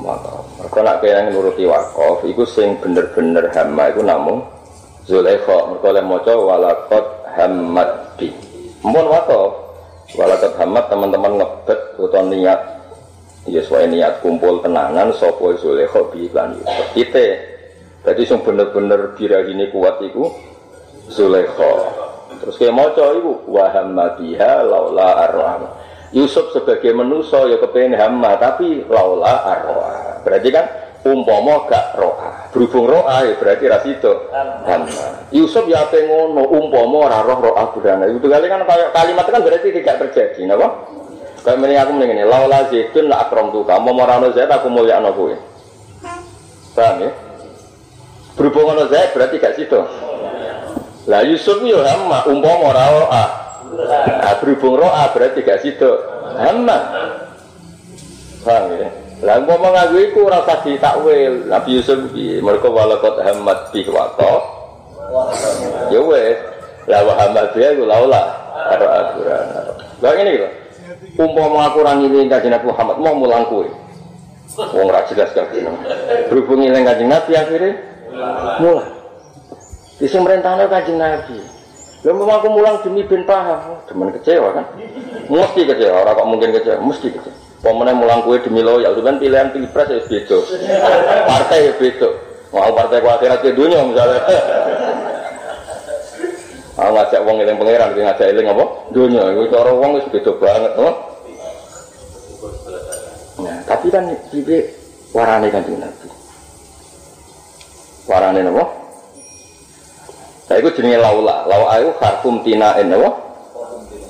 Wakaf. Mergo nak kaya nuruti wakaf, iku sing bener-bener hama iku namung Zulaikha. Mergo le maca walaqad hammat bi. Mun wakaf, walaqad hammat teman-teman ngebet utawa niat Ya sesuai niat kumpul tenangan sopo Zulekha bi iklan Yusuf. Kita jadi sing bener-bener ini kuat iku Zulekha. Terus kayak maca iku wa hamadiha laula arwah. Yusuf sebagai manusia ya kepengen hamma tapi laula arwah. Berarti kan umpama gak roa. Berhubung roa ya berarti rasido hamma. Yusuf ya apa ngono umpama roh roa budana. Itu kali kan kalimat kan berarti tidak terjadi, napa? Kayak mending aku mending ini, laula zaitun la akrom tuh kamu morano zait aku mulia anak gue. Paham ya? Berhubung ono zait berarti gak situ. Lah Yusuf yo hama umpama ora roa. Nah, berhubung roa berarti gak situ. Hama. Paham ya? Lah umpama ngaku iku ora usah ditakwil. Nabi Yusuf piye? Mergo walakot hamat bi waqa. Ya wes. Lah wa dia iku laula. Aturan. Lah ngene iki umpama aku ora ngiling kanjeng Nabi Muhammad mau mulang kowe. Wong ra jelas kabeh. Berhubung ngiling kanjeng Nabi akhirnya mulang. Bisa merintahnya kanjeng Nabi. Lalu mau aku mulang demi ben paham, demen kecewa kan? Mesti kecewa, orang kok mungkin kecewa, mesti kecewa. Pemenang mulang kue demi lo, ya kan pilihan pilpres ya beda, partai ya beda. Mau partai ku akhirat dunia misalnya. Aku ngajak wong eling pangeran, ngajak eling apa? Dunia, itu cara wong wis beda banget, oh. Nah, tapi kan iki warane kan Nabi. Warane napa? Saya itu jenenge laula. Laula itu harfum tinain napa?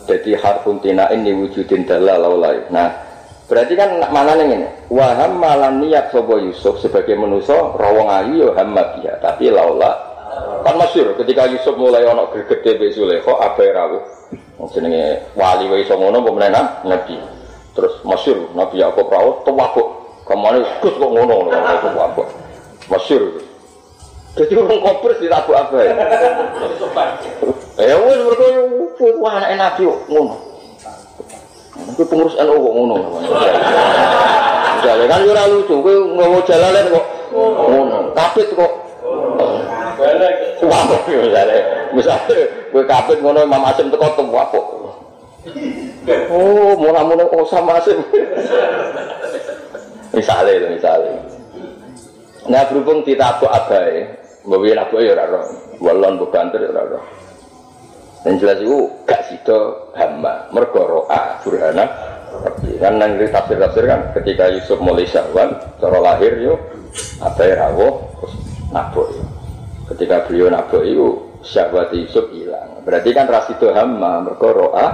Jadi harfum tinain ni wujudin dalal laula. Nah, berarti kan mana nih ini? Waham malam niat sobo Yusuf sebagai manusia rawong ayu yo hamma tapi laula Kan masyur ketika Yusuf mulai ono gede be Zulaikha abai rawuh. Jenenge wali wae iso ngono apa Nabi. Terus masyur Nabi Yakub rawuh tewabuk. Kamane Gus kok ngono ngono tewabuk. Masyur. Jadi orang koper di tabu apa ya? Wes mereka wah anak Nabi ngono. Itu pengurus NU kok ngono. Jalan kan ora lucu, kowe ngowo jalalan kok ngono. Kapit kok Wapuk misalnya, misalnya gue kapit ngono Imam Asim teko tuh wapuk. Oh, mula-mula oh sama Asim. misalnya itu misalnya. Nah berhubung ditabuk abai, bawa nabuk ya raro, walon bukan ter raro. Dan jelas itu gak sido hamba, mergo roa burhana. Kan nang tafsir tafsir kan ketika Yusuf mulai syahwan, cara lahir yo abai rawo, terus nabuk yo. Ketika beliau nabok itu syahwat Yusuf hilang. Berarti kan rasidu hamma mergo roa.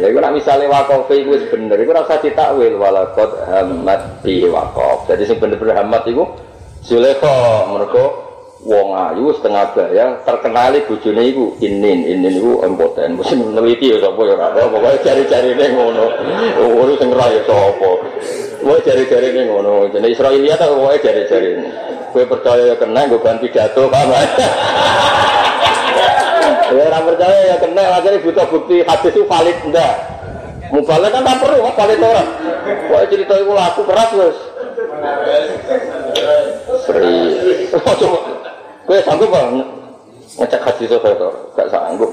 Ya itu nak misalnya wakaf itu bener, itu rasa ditakwil walakot hamad bi wakaf. Jadi sing bener-bener hamad itu Zulekha mergo wong ayu setengah bayang terkenali bojone iku inin. Inin iku impoten. Mesti meneliti ya sapa ya ora pokoke cari-cari ning ngono. Oh sing ra ya sapa. Cari-cari ning ngono. Jenenge Israiliyat pokoke cari-cari gue percaya ya kena gue ganti jatuh paham ya orang percaya ya kena akhirnya butuh bukti hadis itu valid enggak mubalek kan tak perlu valid orang wah cerita itu laku keras guys seri gue sanggup bang ngecek hadis itu gak sanggup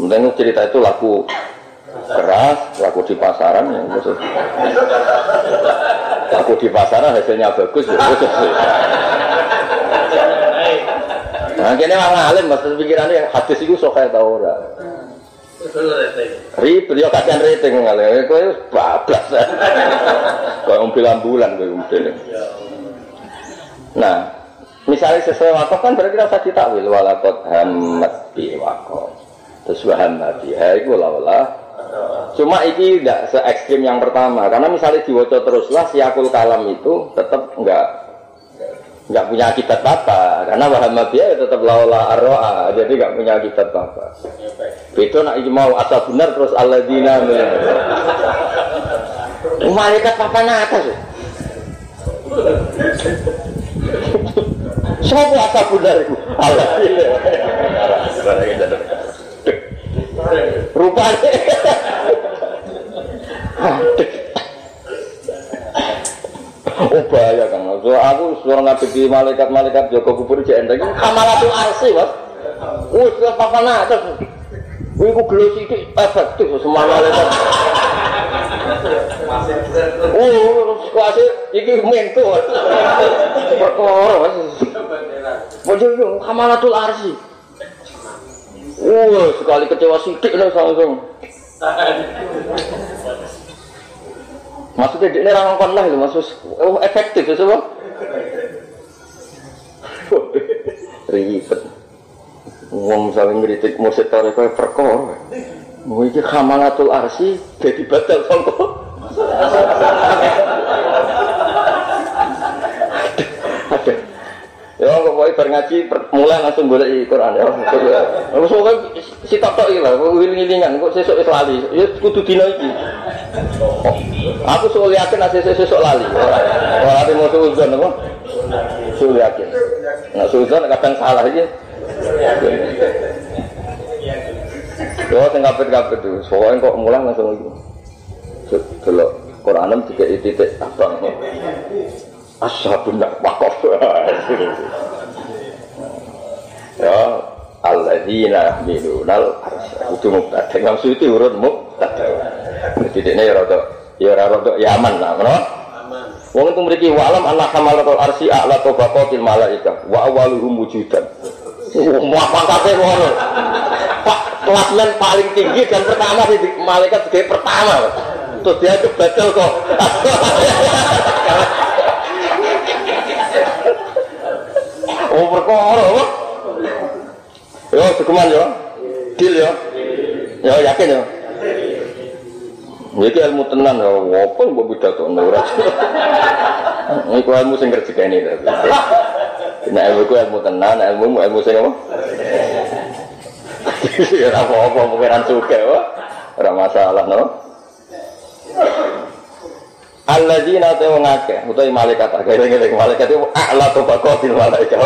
Mungkin cerita itu laku keras, laku di pasaran ya maksud. Laku di pasaran hasilnya bagus ya khusus. Nah, kini orang alim maksud pikirannya hadis itu sok kayak tau ora. Ribet ya kasihan rating ngale, kowe bablas. Kau mobil ambulan kowe mobil. Nah, misalnya sesuai wakaf kan berarti rasa ditakwil walakot hamat bi wakaf. Terus wahamma biha iku laula Cuma ini tidak se ekstrim yang pertama, karena misalnya diwaca teruslah siakul kalam itu tetap enggak nggak punya akibat apa karena Wahamabiyah ya tetap laula arroa jadi nggak punya akibat apa itu nak mau asal benar terus alladzina malaikat papan atas Siapa asal benar itu? Allah. Rupanya. Oh bahaya kan. So, aku suruh ngadepi malaikat-malaikat Joko kubur cek enteng. Kamalatul arsi, Mas. Wis wis papan atas. Kuwi ku gelo sithik efektif semua malaikat. Oh, kuase iki mentu. Perkara. Bojo yo kamalatul arsi. Wah, sekali kecewa sidik lah langsung. Maksudnya dia ini orang lah itu, maksud oh, efektif itu semua. Ribet. Wong misalnya ngeritik musik tarik kayak perkor. Mau ini khamalatul arsi jadi batal songkok. Ada. Ya kok kowe bar ngaji mulai langsung golek Quran ya. Wis kok si tok iki lah, wiling-wilingan kok sesuk wis lali. Ya kudu dina iki. Aku suul yakin asih sesuk lali. Ora ate mau suudzon apa? Suul yakin. Nah suudzon kadang salah iki. Yo sing kapit-kapit itu, soalnya kok mulai langsung iki. Delok Quran tiga titik abang. Ashabun wakof. Ya alladzina minunal arsy. Itu mubtada. Yang suci urut mubtada. Jadi ini ya rada ya rada yaman lah, ngono. Wong itu mriki walam anna hamalatul arsy a'la tabaqatil malaika wa awwaluhum wujudan. Wah, pangkatnya ngono. Pak, kelasmen paling tinggi dan pertama di malaikat sebagai pertama. Terus dia kebatal kok. Oh perkara? Yo sekuman yo. Deal yo. Yo yakin yo. Iki ilmu tenan yo, apa mbok pidato ora. Iku ilmu sing rezekine to. Nek ilmu ku ilmu tenan, ilmu ilmu sing apa? Ya apa-apa pengiran suka, ora masalah no. Alladzina ta wong akeh utawi malaikat akeh ngene malaikat itu a'la tabaqatil malaikat.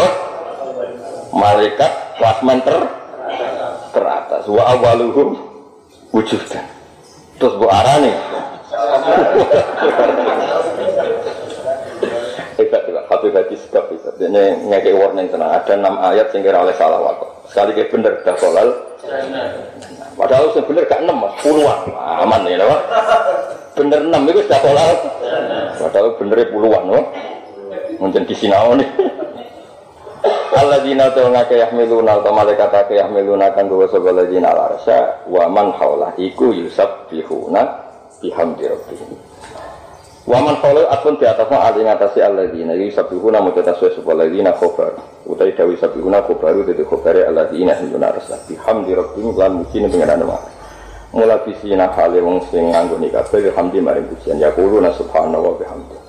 Malaikat kelas ter teratas wa awaluhum wujudan. Terus bu arane. Hebat juga, Habib Hadi Sedap itu. Ini ngekei warning tenang. Ada enam ayat sehingga oleh salah waktu. Sekali kayak bener, dah kolal. Padahal sebenarnya gak enam, mas. Puluhan. Aman ya, Pak bener enam itu sudah kolal padahal bener puluhan no? mungkin di sinau nih Allah dina tuh ngake yahmiluna atau malaikat ake yahmiluna kan dua sebelah dina larsa wa man haulah iku yusab bihuna rabbihim. Wa man haulah atun di ingatasi Allah dina yusab bihuna mujataswa sebelah dina khobar. Utai dawi sabihuna khobaru jadi khobari Allah dina hinduna rasa bihamdi rabbihim lan mungkin dengan nama Mula bisina hale wong sing nganggo nikah kabeh hamdi maring pujian. Ya kulo na subhanallah wa bihamdi.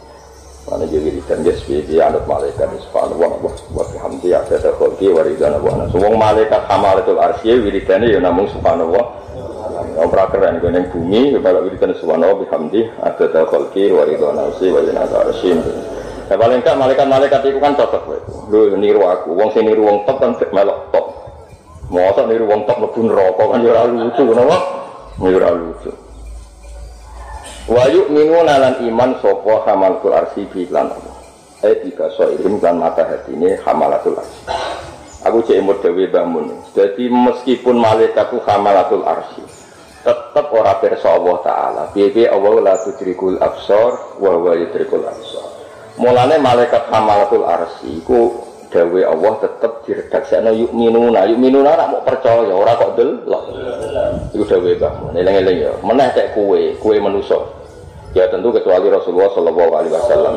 Mana jadi dan yes bi anut malaikat subhanallah wa wa bihamdi ya kata kholqi wa ridana wa ana. Wong malaikat hamalatul arsy wiridane ya namung subhanallah. Yang ora keren gue neng bumi kalau wiridan subhanallah bihamdi ada kholqi wa ridana wa ridana arsy. Ya paling kan malaikat-malaikat itu kan cocok kowe. Niru aku, wong sing niru wong top kan melok top. Mosok niru wong top mlebu neraka kan ya ora lucu, kenapa? Mira lucu. Wa yu'minuna lan iman sapa hamalatul arsi bi Allah. Eh tiga soilim lan mata ini hamalatul arsi. Aku cek imut dewi bangun. Jadi meskipun malaikat itu hamalatul arsi, tetap ora perso Allah Ta'ala. Bibi Allah la tudrikul absor, wa wa yudrikul absor. Mulane malaikat hamalatul arsi, ku dawe Allah tetap diredaksekno yuk minuna yuk minuna nak mau percaya ora kok delok. Iku dawe Mbah eling-eling ya. Meneh tek kue kue manusa. Ya tentu kecuali Rasulullah Shallallahu Alaihi Wasallam.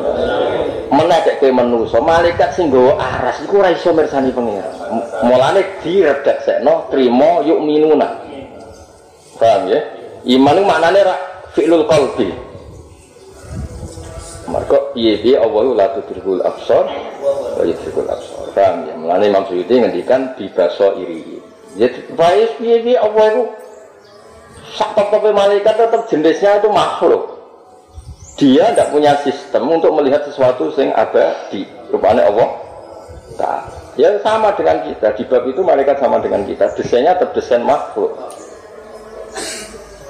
Meneh tek kue manusa malaikat sing nggawa aras iku ora iso mirsani pangeran. Mulane diredaksekno trimo yuk minuna. Paham ya? Iman itu maknanya rak fi'lul qalbi. Mereka piye-piye Allah la tudrikul absar wa absar. Paham ya? Mulane Imam Suyuti ngendikan di baso iri. Ya baik piye-piye Allah itu sak malaikat tetap jenisnya itu makhluk. Dia tidak punya sistem untuk melihat sesuatu yang ada di rupanya Allah. Nah, ya sama dengan kita. Di bab itu malaikat sama dengan kita. Desainnya tetap desain makhluk.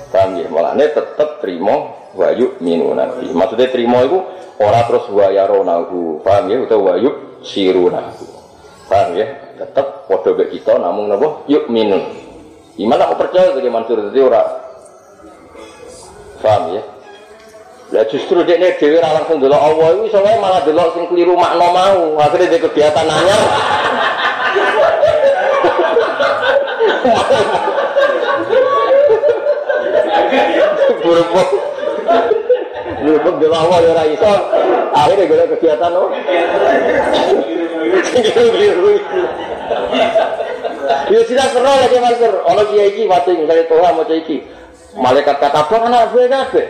Paham ya? Malahnya tetap terima wayu minu nabi. Maksudnya terima itu orang terus wayaronahu. Paham ya? Atau wayu sirunahu. Paham ya? Tetap podo kita namun nabo yuk minu. Gimana aku percaya dengan Mansur itu orang? Paham ya? Lah justru dia nih dewi langsung dulu Allah itu soalnya malah dulu sing keliru makna mau akhirnya dia kegiatan nanya. Buruk Buruk dulu Allah ya raiso akhirnya gue kegiatan oh. Ya sudah seru lagi mas Ono kiai iki waktu misalnya Tuhan mau iki. Malaikat kata apa anak gue kabeh.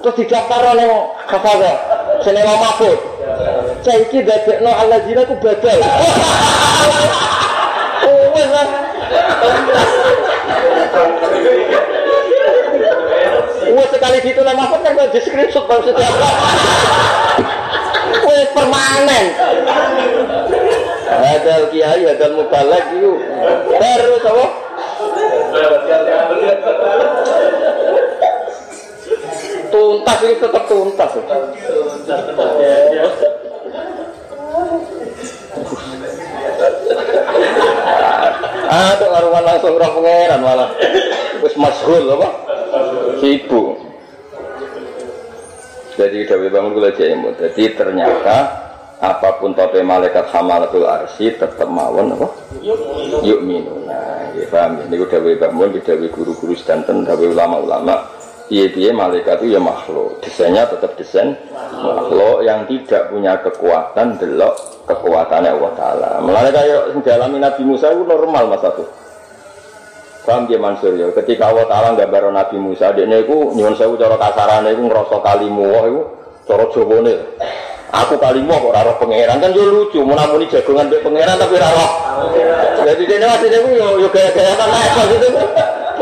Terus didaftar oleh kafada senema mahfud saya ini dadekno Allah zina ku badal. Oh wes lah. Wah sekali gitu lah mahfud kan di screenshot bang Wes permanen Hadal kiai, hadal mubalek itu terus apa? tuntas ini tetap tuntas. Ah, tuh langsung roh pangeran malah. Wis masyhur apa? Sibuk. Jadi Dawi bangun kula jemu. Jadi ternyata apa pun tope malaikat hamalatul arsi tetap mawon apa? Yuk minum. Nah, ya paham ya. Ini Dawi bangun, Dawi guru-guru sedanten, Dawi ulama-ulama Piye-piye malaikat itu ya makhluk. Desainnya tetap desain makhluk yang tidak punya kekuatan delok kekuatannya Allah Ta'ala. Mulanya kayak dalami Nabi Musa itu normal mas aku. Paham dia Mansur ya. Ketika Allah Ta'ala gambar Nabi Musa, dia itu nyuwun sewu cara kasarane itu ngerasa kalimu itu cara jawone. Aku kalimu kok raro pangeran kan yo lucu, mau namuni jagongan be pangeran tapi raro. Jadi dia masih dia yo gaya-gaya kan gitu.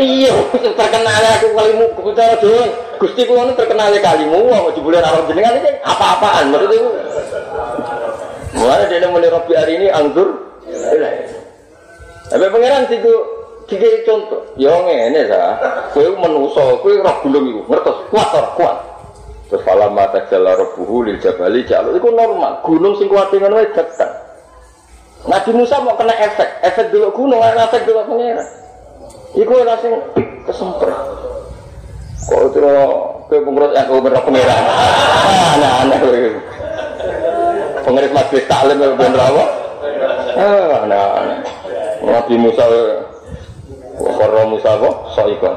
Iya, terkenal aku kalimu cara doang. Gusti kula nu terkenal kalimu mau jebule ora jenengan iki apa-apaan maksud itu. Mulane dene muni Rabbi hari ini anggur. Tapi pangeran tiga tiga contoh. Yo ngene sa. Kowe menusa, kowe roh gulung iku, ngertos kuat ora kuat. Terus falam mata jala rabbuhu lil jabali jalo iku normal. Gunung sing kuat ngono wae dekat. Nabi Musa mau kena efek, efek dulu gunung, efek dulu pangeran. Iku langsung kesempet. Kok itu ke pengurus yang kau berapa pengiran? Aneh-aneh. Pengurus majlis taklim yang bener apa? Aneh-aneh. Nabi Musa, Wakara Musa kok, soikon.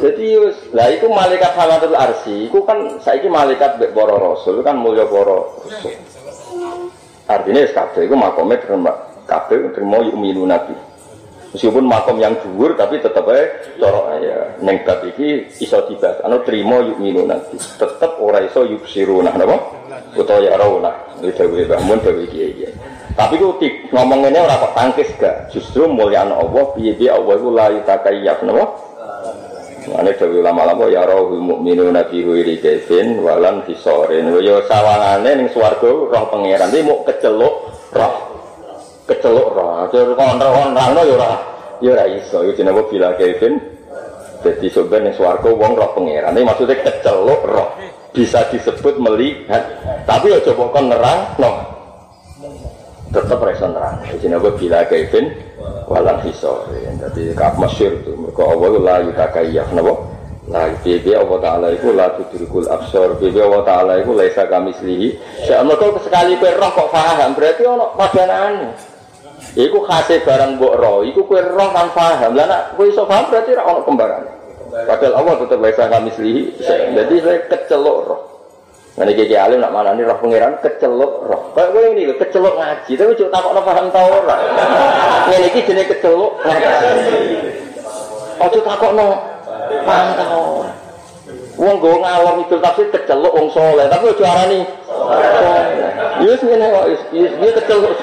Jadi lah itu malaikat halatul arsi, itu kan saiki malaikat bek boro rasul, kan mulia boro rasul. Artinya kabeh itu makomnya terima kabeh terima yuk minu nabi. Meskipun makom yang dhuwur tapi tetap aja corok ya neng bab iki iso dibahas. Anu trimo yuk minu nanti. Tetap ora iso yuk siruna napa? Utawa ya rauna. Iki dawuhe Mbah Mun dawuhe kiai. Tapi ku ngomong ini ora kok tangkis gak. Justru mulyaan Allah piye-piye Allah iku la yutakayyaf napa? Ane dewi lama-lama ya rohul mukminu nabi huiri kevin walan hisorin. Yo sawangane ning swarga roh pangeran iki mau keceluk roh kecelok roh. Jadi kontrol no ya ora ya ora iso. Itu jenenge bila Kevin. Jadi sebenarnya swarga wong roh pangeran. Ini maksudnya kecelok roh. Bisa disebut melihat. Tapi ya coba nerang no. Tetap rasa nerang. Jadi jenenge bila Kevin walang hisor. Jadi kap masyur itu. Mereka awal la yutakayyaf nabo. Nah, bibi Allah Ta'ala itu la tudrikul absor Bibi Allah Ta'ala itu laisa kami selihi Saya sekali kue kok faham Berarti ono padanannya Iku khase barang mbok roh, iku kue roh kan paham. Lah nak kowe iso paham berarti ono kembaran. Padahal Allah tetap bisa kami selihi. Jadi saya kecelok roh. Ini kiki alim nak mana nih roh pangeran kecelok roh. Kayak gue ini kecelok ngaji, tapi cuma takut no paham tau ora. Ini jenis kecelok ngaji. Oh cuma takut no Pantau. Wong gue ngalor itu tafsir kecelok wong soleh, tapi udah arani. Yus ngene kok, yus dia kecelok.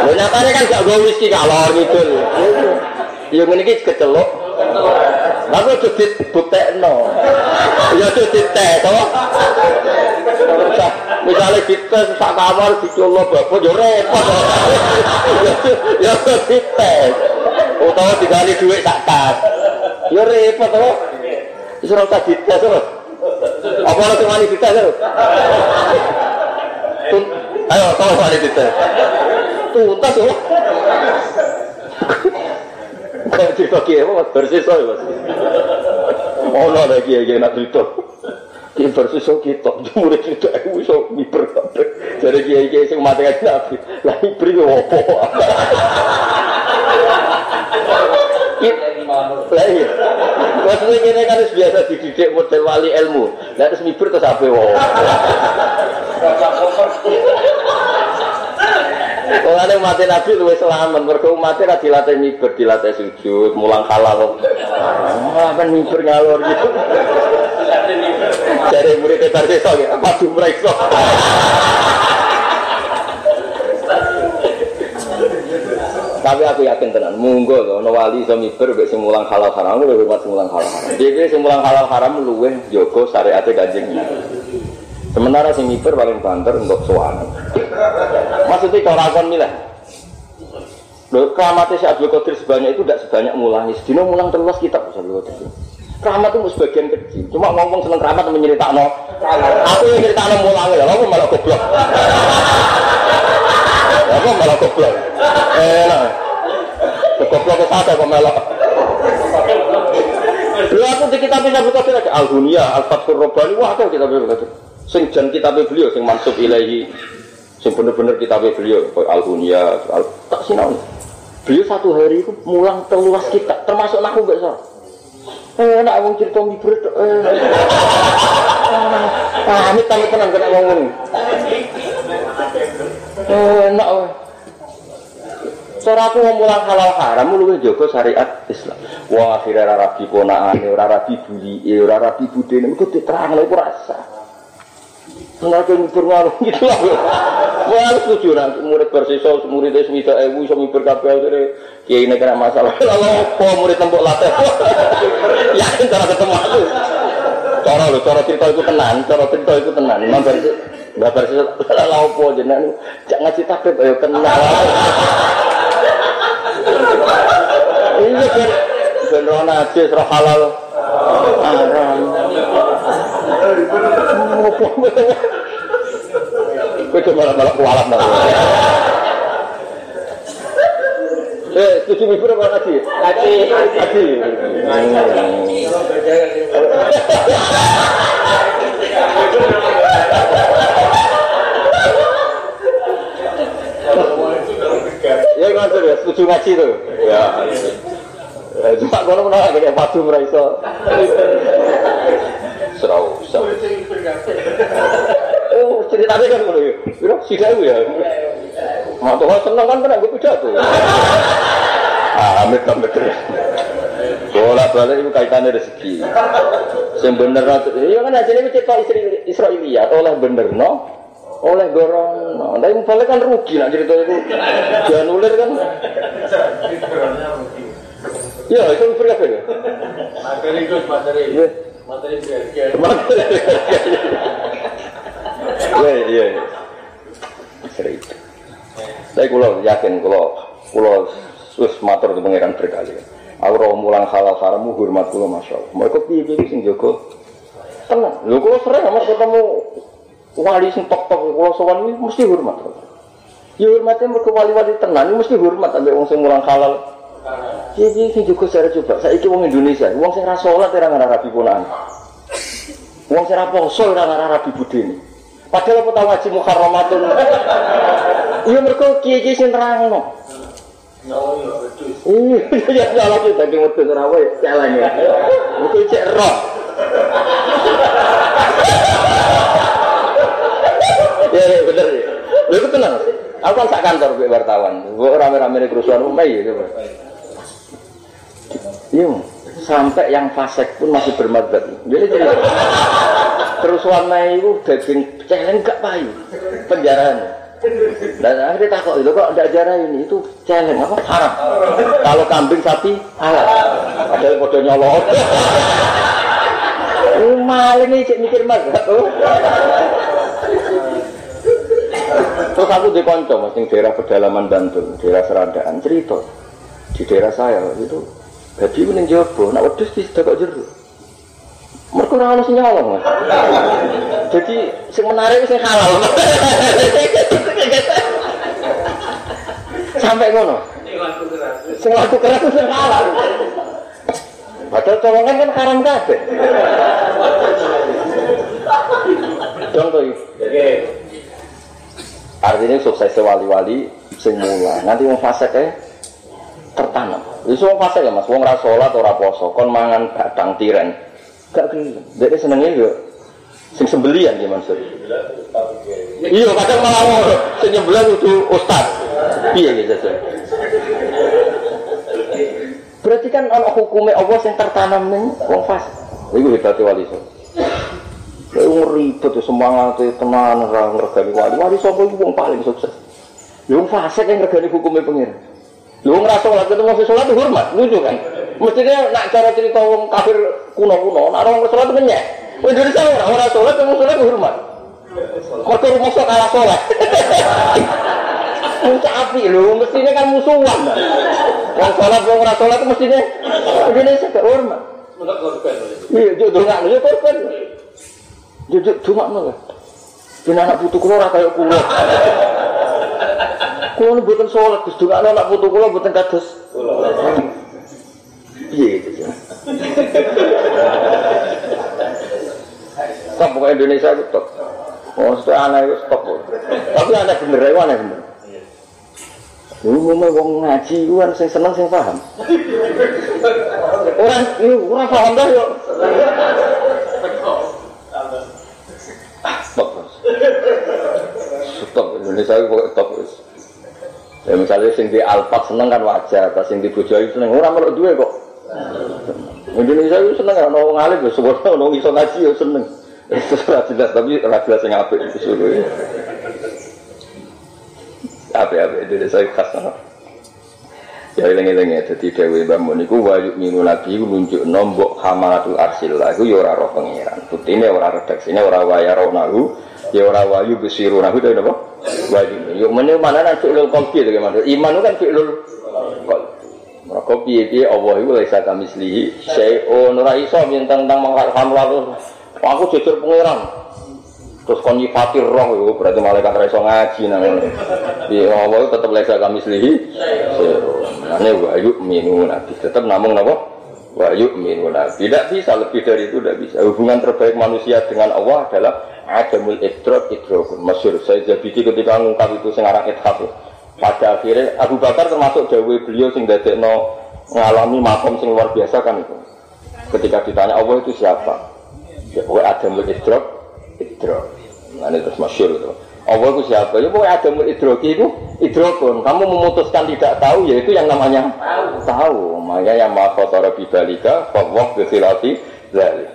Lo nyatanya kan gak gue whisky ngalor gitu. Yo ngene iki kecelok. Tapi udah dibuktekno. Ya udah dites to. Misalnya kita sak kamar dicolok bapak yo repot. Ya dites. Utawa digali duit sak tas. Yo repot to. Wis ora usah dites to. Apa ora cuma dites to? Ayo, tolong wani dites. Tuntas to. Kayak cerita kiai apa bersih soy mas. Oh no ada kiai kiai nak cerita. Kiai bersih soy kita. Jumur cerita aku so miber. Jadi kiai kiai sing mati kan nabi. Lah miber itu apa? Lah iya. Maksudnya ini kan biasa dididik model wali ilmu. Lah terus miber terus apa? Mulane mati Nabi luwih selamat, mergo mati ra dilatih miber, dilatih sujud, mulang halal. Ah, ben miber ngalor gitu. Jadi murid bar sesok ya, padu mrekso. Tapi aku yakin tenan, munggo lho ana wali iso miber mek sing mulang halal haram, luwih hormat sing mulang halal haram. Dhewe sing mulang halal haram luwih jaga syariate Kanjeng Sementara sing miber paling banter untuk sowan. Maksudnya cara kon milah. Lho keramatnya si Abdul Qadir sebanyak itu tidak sebanyak mulang. Sedino mulang terus kitab Abdul Qadir. Keramat itu sebagian kecil. Cuma ngomong seneng keramat no. Aku yang no mulang ya, aku malah goblok. Aku malah goblok. Eh, nah. Goblok ke satu kok malah. Lu aku di kitab Abdul Qadir ada Al-Hunia, Al-Fathur Rabbani, wah aku kitab Abdul Qadir. Sing jan kitab beliau sing mansub ilahi sing bener-bener kitab beliau al hunia al tak sinau. Beliau satu hari itu mulang teluas kitab termasuk nahu gak sah. Eh, nak wong cerita miber eh. Ah, amit tapi tenang kena ngomong. Eh, nak Cara aku mulang halal haram lu jaga syariat Islam. Wah, akhirnya ora rabi ora rabi buli, rabi budene, iku diterangno iku rasa. Sengaja ngibur ngaruh gitu lah. Wah, setuju nanti murid bersisa, murid itu semita ewu, sama ngibur kabel jadi kiai ini kena masalah. Lalu apa murid tembok latih? Yakin cara ketemu aku. Cara lo, cara cerita itu tenan, cara cerita itu tenan. Imam bersisa, nggak bersisa, lalu apa jenengan? Jangan ngasih takut, ayo kenal. Ini ben ben roh najis, roh halal. Haram. Kowe cuma malah kualat Eh, setuju mibur apa ngaji? Ngaji. Ngaji. Ya ngantur ya, setuju ngaji tuh. Ya. Cuma kalau menang kayak padu meraiso. Serau. Oh, ceritanya kan ngono ya. Kira sidak ya. Mak tuh seneng kan pernah gue pidato. Ah, amit amit terus. Bola balik itu kaitannya rezeki. Yang bener iya kan aja ini cerita istri Israelia oleh bener no, oleh gorong. No. Tapi balik kan rugi nak cerita itu. Dia nulir kan. Ya, itu berapa ya? Materi itu materi. Iya. Materi berharga. Materi Iya, iya. Sering. Tapi kalau yakin, kalau kalau sus matur ke pangeran berkali. Aku roh mulang halal haram hormat kula masya Allah. Mereka piye piye sing jaga. Tenang. Lho kalau sering mas ketemu wali sing tok tok kalau sowan mesti hormat. Ya hormatnya mereka wali-wali ini mesti hormat sampai wong sing mulang halal. Jadi sing juga secara coba. Saya iki wong Indonesia, wong sing ra salat ora ngarah rabi ponan. Wong sing ra poso ora ngarah rabi budene. Padahal apa tahu ngaji muharramatun. Iya mereka kiai-kiai sing terangno. Iya, ya salah tadi mutu ngerawa ya salahnya. Itu cek roh. Ya, ya bener ya. Lu itu tenang. Aku kan sak kantor gue wartawan. Gue rame-rame kerusuhan umai ya. Iya, sampai yang fasek pun masih bermadzhab. Jadi jadi terus warna itu daging celeng gak payu penjaraan. Dan akhirnya takut itu kok tidak jarah ini itu celeng apa haram. Kalau kambing sapi halal. Ada yang bodoh nyolot. Maling ini cek mikir mas. Terus aku di konco mas di daerah pedalaman Bantul, daerah Serandaan cerita di daerah saya itu gaji ini jobo, nak wedus di kok jeruk. Mereka orang harus nyolong mas. Jadi yang menarik sing halal. Sampai ngono. Sing laku keras sing halal. Padahal colongan kan karam kabeh. Dong tuh. Artinya sukses wali-wali sing. Nanti wong fasik eh tertanam. Iso wong fasik ya Mas, wong ora salat ora poso, kon mangan gadang tiren. Gak gelem. Dek senenge yo sing sembelian ya Mansur. Iya, kadang malah ngono. Sing ustaz. Piye gitu sih. Berarti kan ana hukumnya Allah yang tertanam ning wong fasik. Iku hebatnya wali so. Ya wong ribet semangat tenan ora ngregani wali. Wali sapa iku wong paling sukses. Ya wong fasik yang ngregani hukumnya pengiran. Lu ngerasa sholat itu masih sholat itu hormat, lucu kan? Mestinya nak cara cerita wong kafir kuno-kuno, nak orang sholat itu. Wong Indonesia orang orang sholat, wong sholat itu hormat. Mereka rumah kalah sholat. Muncak api lu, mestinya kan musuhan. Wong sholat, wong ora sholat mestinya Indonesia gak hormat. Iya, jodoh nggak, lu korban. Jodoh cuma nol. Jadi anak putu kulo kayak kulo. Kulo nu buatan sholat, terus juga anak putu kulo buatan kados. Iya gitu ya. Stop Indonesia itu stop. Oh, itu aneh itu stop. Tapi aneh bener, itu aneh bener. Lu mau ngomong ngaji, lu kan saya seneng, saya paham. Orang, ini orang paham dah yuk. Stop, stop. Indonesia itu pokoknya stop. Ya misalnya sing di Alphard seneng kan wajar, pas sing di Bojoayu seneng. Orang melok dua kok. Indonesia itu seneng kan, orang ngalim ya, sebenarnya orang iso ngaji ya seneng. Itu sudah jelas, tapi sudah jelas yang apik itu suruh ya. Apa-apa Indonesia khas no. Ya ilang-ilang ya, jadi Dewi Bambun itu wajib minu nabi itu nunjuk nombok hamalatul arsillah itu ya orang roh pengiran. Bukti ini orang redaksinya orang waya roh nahu, ya orang wayu besiru nahu itu apa? Wajib. Yuk mana mana nanti ulul kolbi itu gimana? Iman kan fi'lul kolbi. Maka piye-piye Allah itu laisa kami selihi Syai'un ora iso bintang tentang mengharapkan lalu Aku jujur pengiran Terus kon nyifatir roh itu berarti malaikat ra iso ngaji nang ngene. Piye Allah tetep laisa kami selihi Ini wahyu minu nabi Tetap namung napa? Wahyu minu nabi Tidak bisa lebih dari itu tidak bisa Hubungan terbaik manusia dengan Allah adalah Adamul idrok idrokun Masyur Saya Zabidi ketika ngungkap itu sengarang idhaf pada akhirnya Abu Bakar termasuk Dawe beliau sing no ngalami makom sing luar biasa kan itu. Ketika ditanya Allah itu siapa? Ya Adamul Idrok, Idrok. Nah ini terus masyur itu. Allah itu siapa? Ya pokoknya Adamul Idrok itu Idrokun. Kamu memutuskan tidak tahu, yaitu yang namanya tahu. Makanya yang maha kotor bibalika, fawwah besilafi, zali.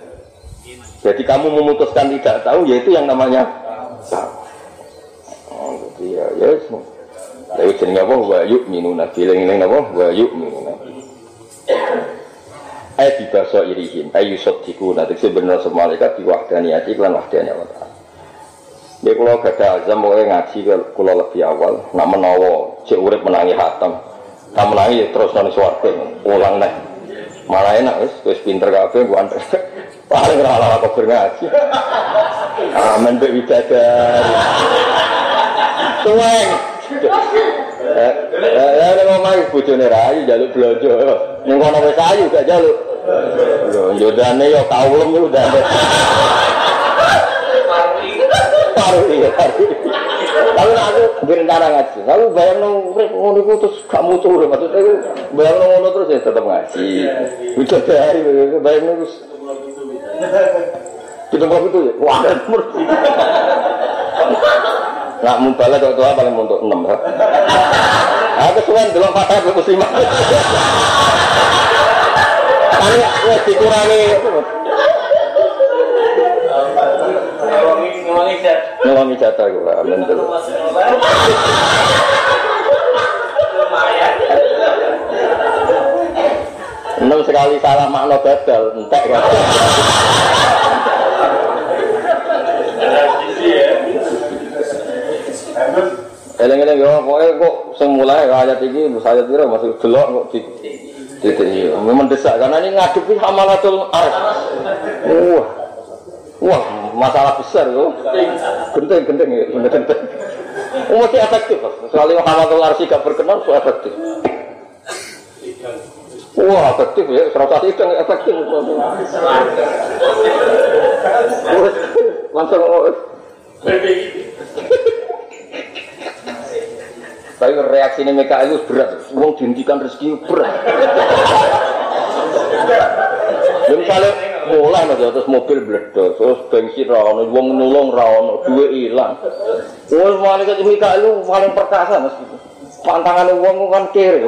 Jadi kamu memutuskan tidak tahu, yaitu yang namanya tahu. Oh, ya, ya semua. Lalu jenenge apa? Wa yu'minuna bilang-ilang apa? Wa yu'minuna Ay bibaso irihin Ay yusodiku Nanti sebenarnya semua mereka Diwahdaniati Kelan wahdani Allah Ya kalau gak ada azam Pokoknya ngaji Kalau lebih awal. Nak menawa Cik urip menangi hatam Tak menangi ya terus nanti suarga Ulang nih Malah enak wis. Wis pinter kabeh Gua antar Paling rala aku berngaji Amin Bek Widadari Tueng Eh, eh, eh, mau main bojone rayu jaluk blojo. Ning kono wis ayu gak jaluk. Lho, yo dane yo yo dane. Paru iya, paru. Lalu aku berencana ngaji. Lalu bayang nong urip ngono terus gak mutu lho maksudnya iku bayang nong ngono terus ya tetep ngaji. Udah dari bayang nong terus. Kita itu ya, wah, Nak mubalak kok tua paling untuk enam ya. Aku suan delok ke muslimah. Kali wis dikurangi Ngewangi jatah gue, amin dulu. Enam sekali salah makna gagal, entek kan. Eleng-eleng yo pokoke kok sing mulai ayat iki ayat piro masuk delok kok di titik iki. Mendesak karena ini ngadepi hamalatul arsh. Wah. Wah, masalah besar yo. Genteng-genteng ya, genteng. Oh, masih efektif, Sekali hamalatul arsh gak berkenan, so efektif. Wah, efektif ya, serasa itu efektif. Langsung Tapi reaksi ini mereka itu berat. Uang dihentikan rezeki berat. Ya misalnya mulai mas terus mobil beledos, terus bensin rawon, uang nulung rawon, dua hilang. Wah malaikat Mika itu paling perkasa mas. Pantangan uang kan kiri.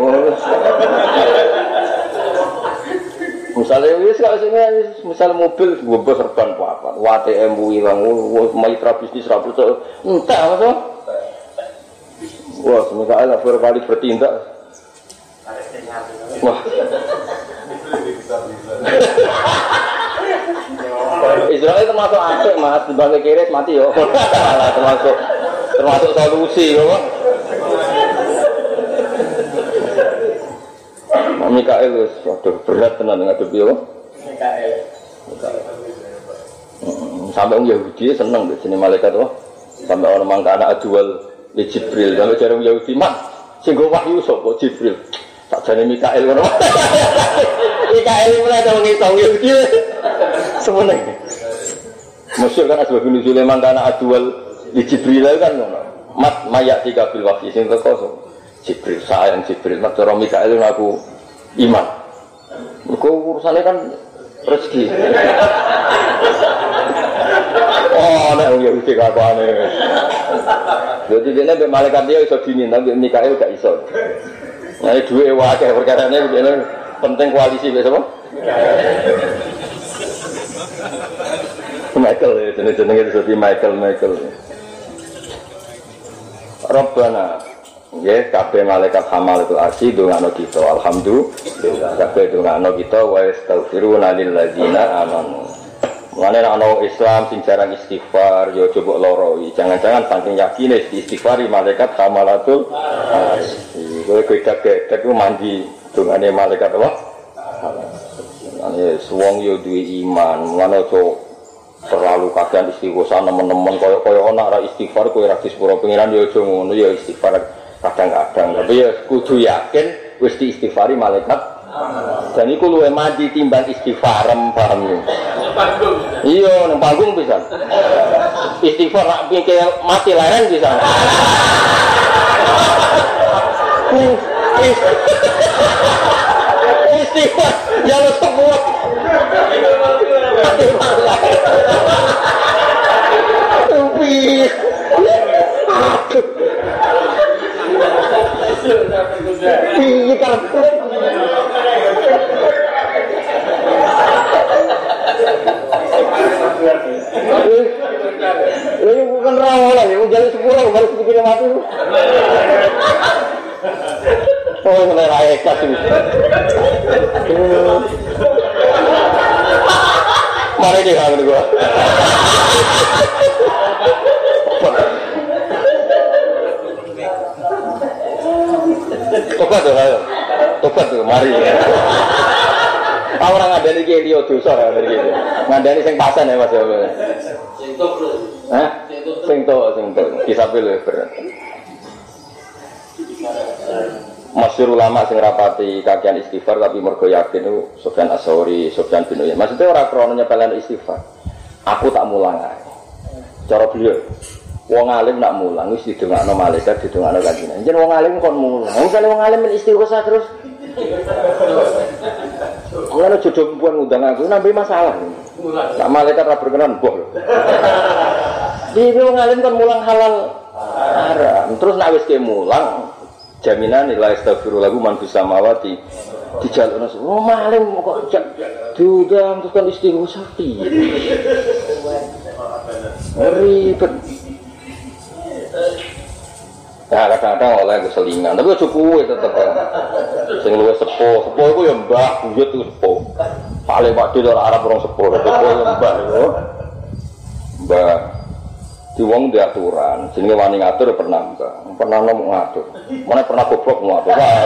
Misalnya wis kalau sini misalnya mobil gue serban apa, WTM hilang, mitra bisnis rapi, entah mas. Wah, semoga Allah berkali bertindak. Wah. Israel termasuk asik mas, dibanding kiri mati yo. termasuk termasuk solusi yo. Mikael wis waduh berat tenan ngadepi yo. Mikael. Sampai orang Yahudi seneng di sini malaikat tuh. Sampai orang mangkana ajual Ya Jibril, kalau jarum Yahudi mak, sing gue wahyu sopo Jibril. Tak jadi Mikael kan? Mikael mulai ada mengisau Yahudi. Semuanya. Masyur kan asbab ini Sulaiman karena adual di Jibril kan mat mayak tiga bil wahyu sing kosong. Jibril sayang Jibril, mat cara Mikael aku iman. Mereka urusannya kan rezeki. Oh, nek wong Yahudi kakwane. Jadi dia nabi malaikat dia iso dini, tapi Mikael gak iso. Nah, dua wakil perkara ini penting koalisi besok apa? Michael ya, jenis jenis itu seperti Michael Michael. Robbana, ya kabeh malaikat hamal itu arsi dongano kita, alhamdulillah. Kabeh dongano kita, wa astaghfiruna lil ladzina amanu. Mengenai anak Islam sing jarang istighfar, yo coba loroi. Jangan-jangan saking yakin istighfar malaikat kamalatul Gue beda beda gue mandi dengan malaikat apa? Ini suwong yo dua iman, mana cok terlalu kagian istighosah teman-teman koyo koyo orang ra istighfar koyo ra sepuro pengiran yo aja ngono yo istighfar kadang-kadang tapi ya kudu yakin wis istighfari malaikat dan itu lu mati timbang istighfarem paham ya? Iya, nang panggung bisa. Istighfar nak pikir mati leren bisa. Istighfar jalur sebut. Tapi Aduh. Bukan rawalan, ya, jadi sepuluh baru sedikit mati. Oh, mulai raya kasih. Mari deh, kangen gua. Tobat tuh, ayo. Tobat tuh, mari. Orang ngandani ki liya dosa ra ngene iki. Ngandani sing pasan ya Mas ya. Sing Hah? Sing to, sing to. Kisabe lho berat. Masyur ulama sing rapati istighfar tapi mergo yakin itu Sofyan Asori, Sofyan bin Uyain. Maksudnya orang krono nyepelen istighfar. Aku tak mulang ae. Cara beliau, Wong alim nak mulang wis didongakno malaikat didongakno kanjeng. Jen wong alim kon mulang. Kali wong alim istighosah terus. Mulane jodoh perempuan ngundang aku nambahi masalah. Nak malaikat berkenan boh. Di wong alim kon mulang halal haram. Terus nak wis mulang jaminan nilai astagfirullah man bisa mawati dijaluk nasi. Oh maling kok jak diundang terus kan istighfar sakti. Ribet. Nah kadang-kadang oleh keselingan, tapi aja kuwe tetep. Sing luwih sepuh, sepuh iku ya mbah, buyut iku sepuh. Paling waktu ora Arab orang sepuh, sepuh ya mbah yo. Mbah. Di wong di aturan, jenenge wani ngatur pernah mbah. Pernah ngomong ngatur. Mana pernah goblok ngatur. Wah,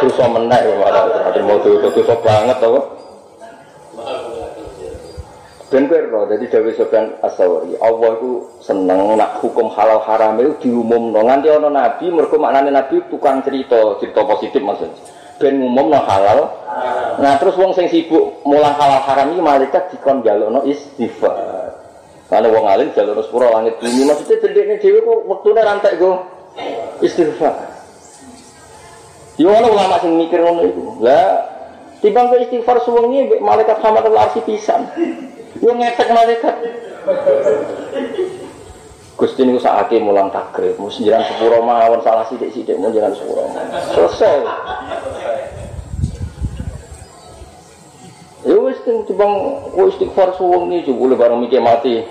terus menek malah mau dosa banget to. Ben kowe ro, dadi Dewi Sofyan As-Sawri, Allah itu seneng nak hukum halal haram itu diumumno. Nganti ana nabi mergo maknane nabi tukang cerita, cerita positif maksud. Ben ngumumno halal. Nah, terus wong sing sibuk mulang halal haram iki malaikat dikon jalukno istighfar. Karena wong alim jalur sepuro langit bumi maksudnya cendeknya dewi kok waktunya rantai go istighfar. Yo ulama sing mikir ngono iku. Lah timbang ke istighfar suwengi malaikat hamatul arsi pisan. Yo ngefek malaikat. Gusti niku sakake mulang takrib, mus jiran sepuro mawon salah sithik-sithik mun jiran sepuro. Selesai. Ya wis ting timbang ku istighfar suwengi jebule bareng mikir mati.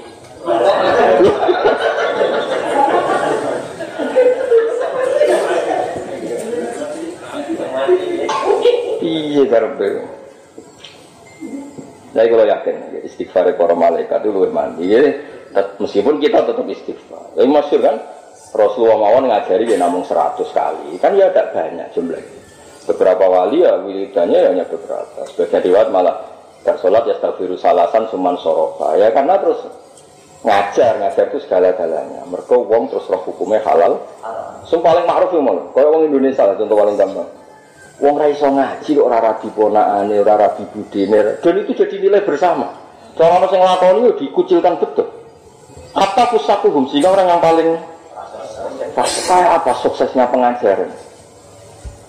Iya karepe. Saya kalau yakin, istighfar para malaikat itu lebih mandi. meskipun kita tetap istighfar. Tapi masyur kan, Rasulullah mawon ngajari dia namun 100 kali. Kan ya tidak banyak jumlahnya. Beberapa wali ya wiridannya ya hanya beberapa. Sebagian riwayat malah gak sholat ya stafiru salasan suman sorofa. Ya karena terus ngajar, ngajar itu segala-galanya. Mereka wong terus roh hukumnya halal. Sumpah paling ma'ruf ya malah. Kalau wong Indonesia lah contoh paling gampang. Wong ra iso ngaji kok ora rabi ponakane, ora rabi budine. Dan itu jadi nilai bersama. Cara orang sing nglakoni yo dikucilkan betul. Apa kusakuhum sehingga orang yang paling kayak apa suksesnya pengajaran?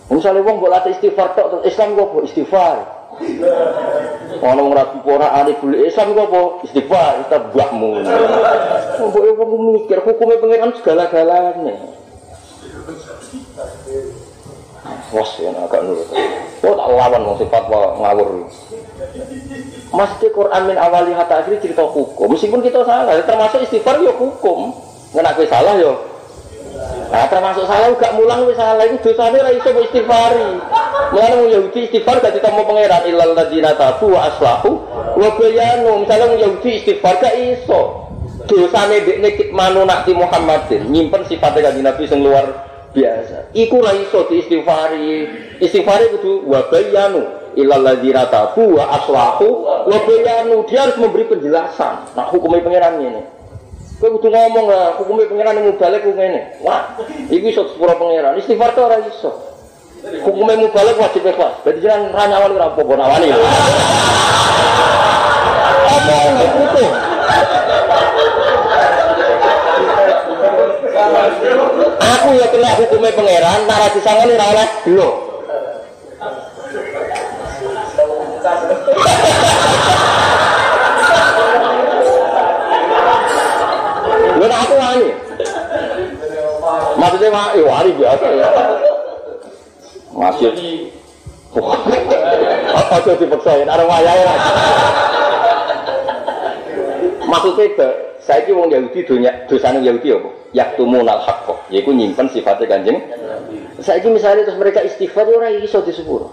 Misalnya wong boleh latih istighfar tok, Islam kok apa? Istighfar. Ono rabi ponakane boleh Islam kok apa? Istighfar, kita buahmu. Mbok wong mikir hukumnya pangeran segala-galanya. Was ya agak nurut. Oh tak lawan mau sifat ngawur. Masjid Quran min awali hatta akhir cerita hukum. Meskipun kita salah, termasuk istighfar yo hukum. Nggak aku salah yo. Nah, termasuk salah gak mulang wis salah itu dosane ra iso istighfari. Mulane wong Yahudi istighfar gak ditemu pangeran illal ladzina tabu wa aslahu wa bayanu. Misalnya wong Yahudi istighfar gak iso. Dosane dekne kitmanu nakti Muhammadin, nyimpen sifatnya kanjeng Nabi sing luar biasa. Iku ra iso diistighfari. Istighfari kudu wa bayanu ilal ladzina tabu wa aslahu wa bayanu. Dia harus memberi penjelasan. Nah, hukumnya pangeran ini. Kowe kudu ngomong lah, hukumnya pangeran yang balik ku ngene. Wah, iku iso sepuro pangeran. Istighfar tuh ora iso. Hukumnya balik wajib ikhlas. Berarti jangan ra nyawani ora apa-apa? Aku ya kena hukumnya pangeran, nara disangoni ora oleh belum. Aku wani. Maksudnya mah, ya wani biasa ya. Masih. Apa dipaksain? Ada wayahe ra. Maksudnya saya ini wong Yahudi dunia dosanya Yahudi apa? yaktumunal haqqo yaiku nyimpen sifatnya kanjeng saiki misalnya terus mereka istighfar ora iso disepuro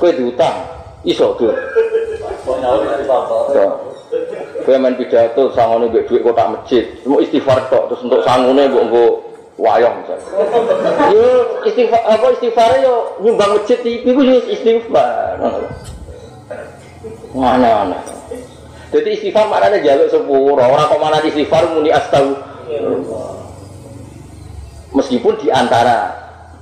kowe diutang iso tuh kowe main pidato sangone mbek dhuwit kotak masjid. Mau istighfar tok terus untuk sangune mbok nggo wayang misalnya. Yo istighfar apa istighfar yo nyumbang masjid iki ku istighfar. Mana-mana jadi istighfar maknanya jaluk sepuro. Orang kok mana istighfar muni astagfirullah meskipun di antara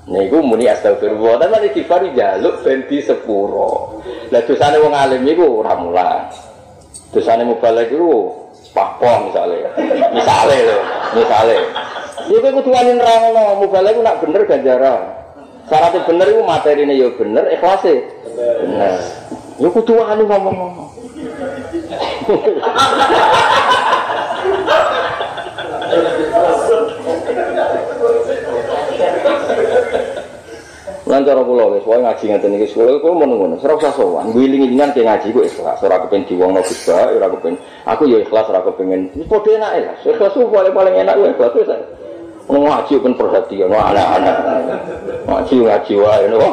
niku muni astagfirullah tapi istighfar jaluk ben di sepuro. Lah dosane wong alim niku ora mulang dosane mubalek iku papo misalnya misalnya lho misalnya ya kowe kudu wani nerangno mubalek iku nak bener ganjaran. Syaratnya bener iku materine ya bener ikhlase. Bener. Ya kudu wani ngomong-ngomong cara kula wis wae ngaji ngeten iki sekolah kula mau ngono. Ora usah sowan. Guling-gulingan ke ngaji ku ikhlas. Ora kepen diwongno Gus Ba, ora kepen. Aku ya ikhlas ora kepengen. Wis padha enake lah. Ikhlas ku paling paling enak ku ikhlas wis. Ngaji kan perhatian, anak-anak. Ngaji ngaji wae ngono.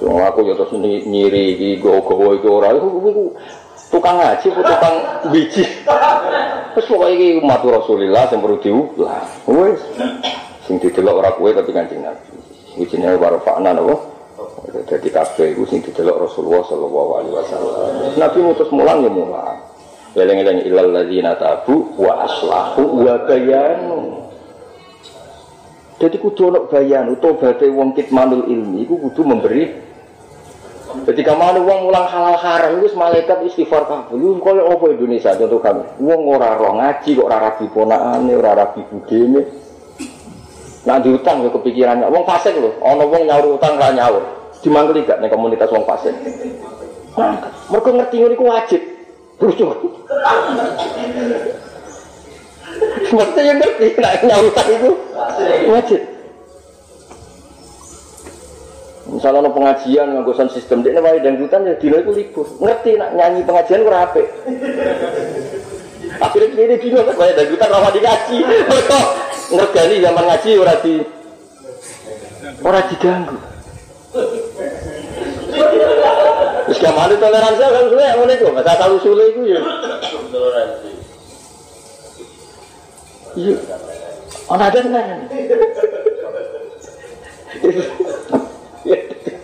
So aku ya terus nyiri iki go-go iki ora tukang ngaji apa tukang biji. Terus pokoke iki umat Rasulullah sing perlu diulah. Wis sing didelok ora kowe tapi Kanjeng Nabi. Iki jenenge warfa'na napa? Jadi kabeh iku sing didelok Rasulullah sallallahu alaihi wasallam. Nabi mutus mulang ya mulang. Eleng-eleng ilal ladzina tabu wa aslahu wa bayanu. Jadi kudu ono bayan tobaté wong kitmanul ilmi iku kudu memberi Ketika mana uang mulang halal haram itu malaikat istighfar kabul. Kau apa Indonesia contoh kami? Uang ora roh ngaji kok ora rabi ponakane, ora rabi budene. Nah diutang ya kepikirannya, wong fasik loh, ono wong nyaur utang gak nyaur, dimangkel gak nih komunitas wong fasik. Nah, mereka ngerti ini wajib, lucu. Maksudnya yang ngerti, nah nyaur utang itu wajib. Misalnya ada pengajian nganggusan sistem dia wae dangdutan ya dino itu libur. Ngerti nak nyanyi pengajian ku rapi. Akhirnya ini dino kan wae dangdutan rawa dikaji. ngergani zaman ngaji ora di ora diganggu. Wis kamane toleransi kan suwe ngene iku, masa tahu sule iku ya. Toleransi. Iya. Ana ada kan?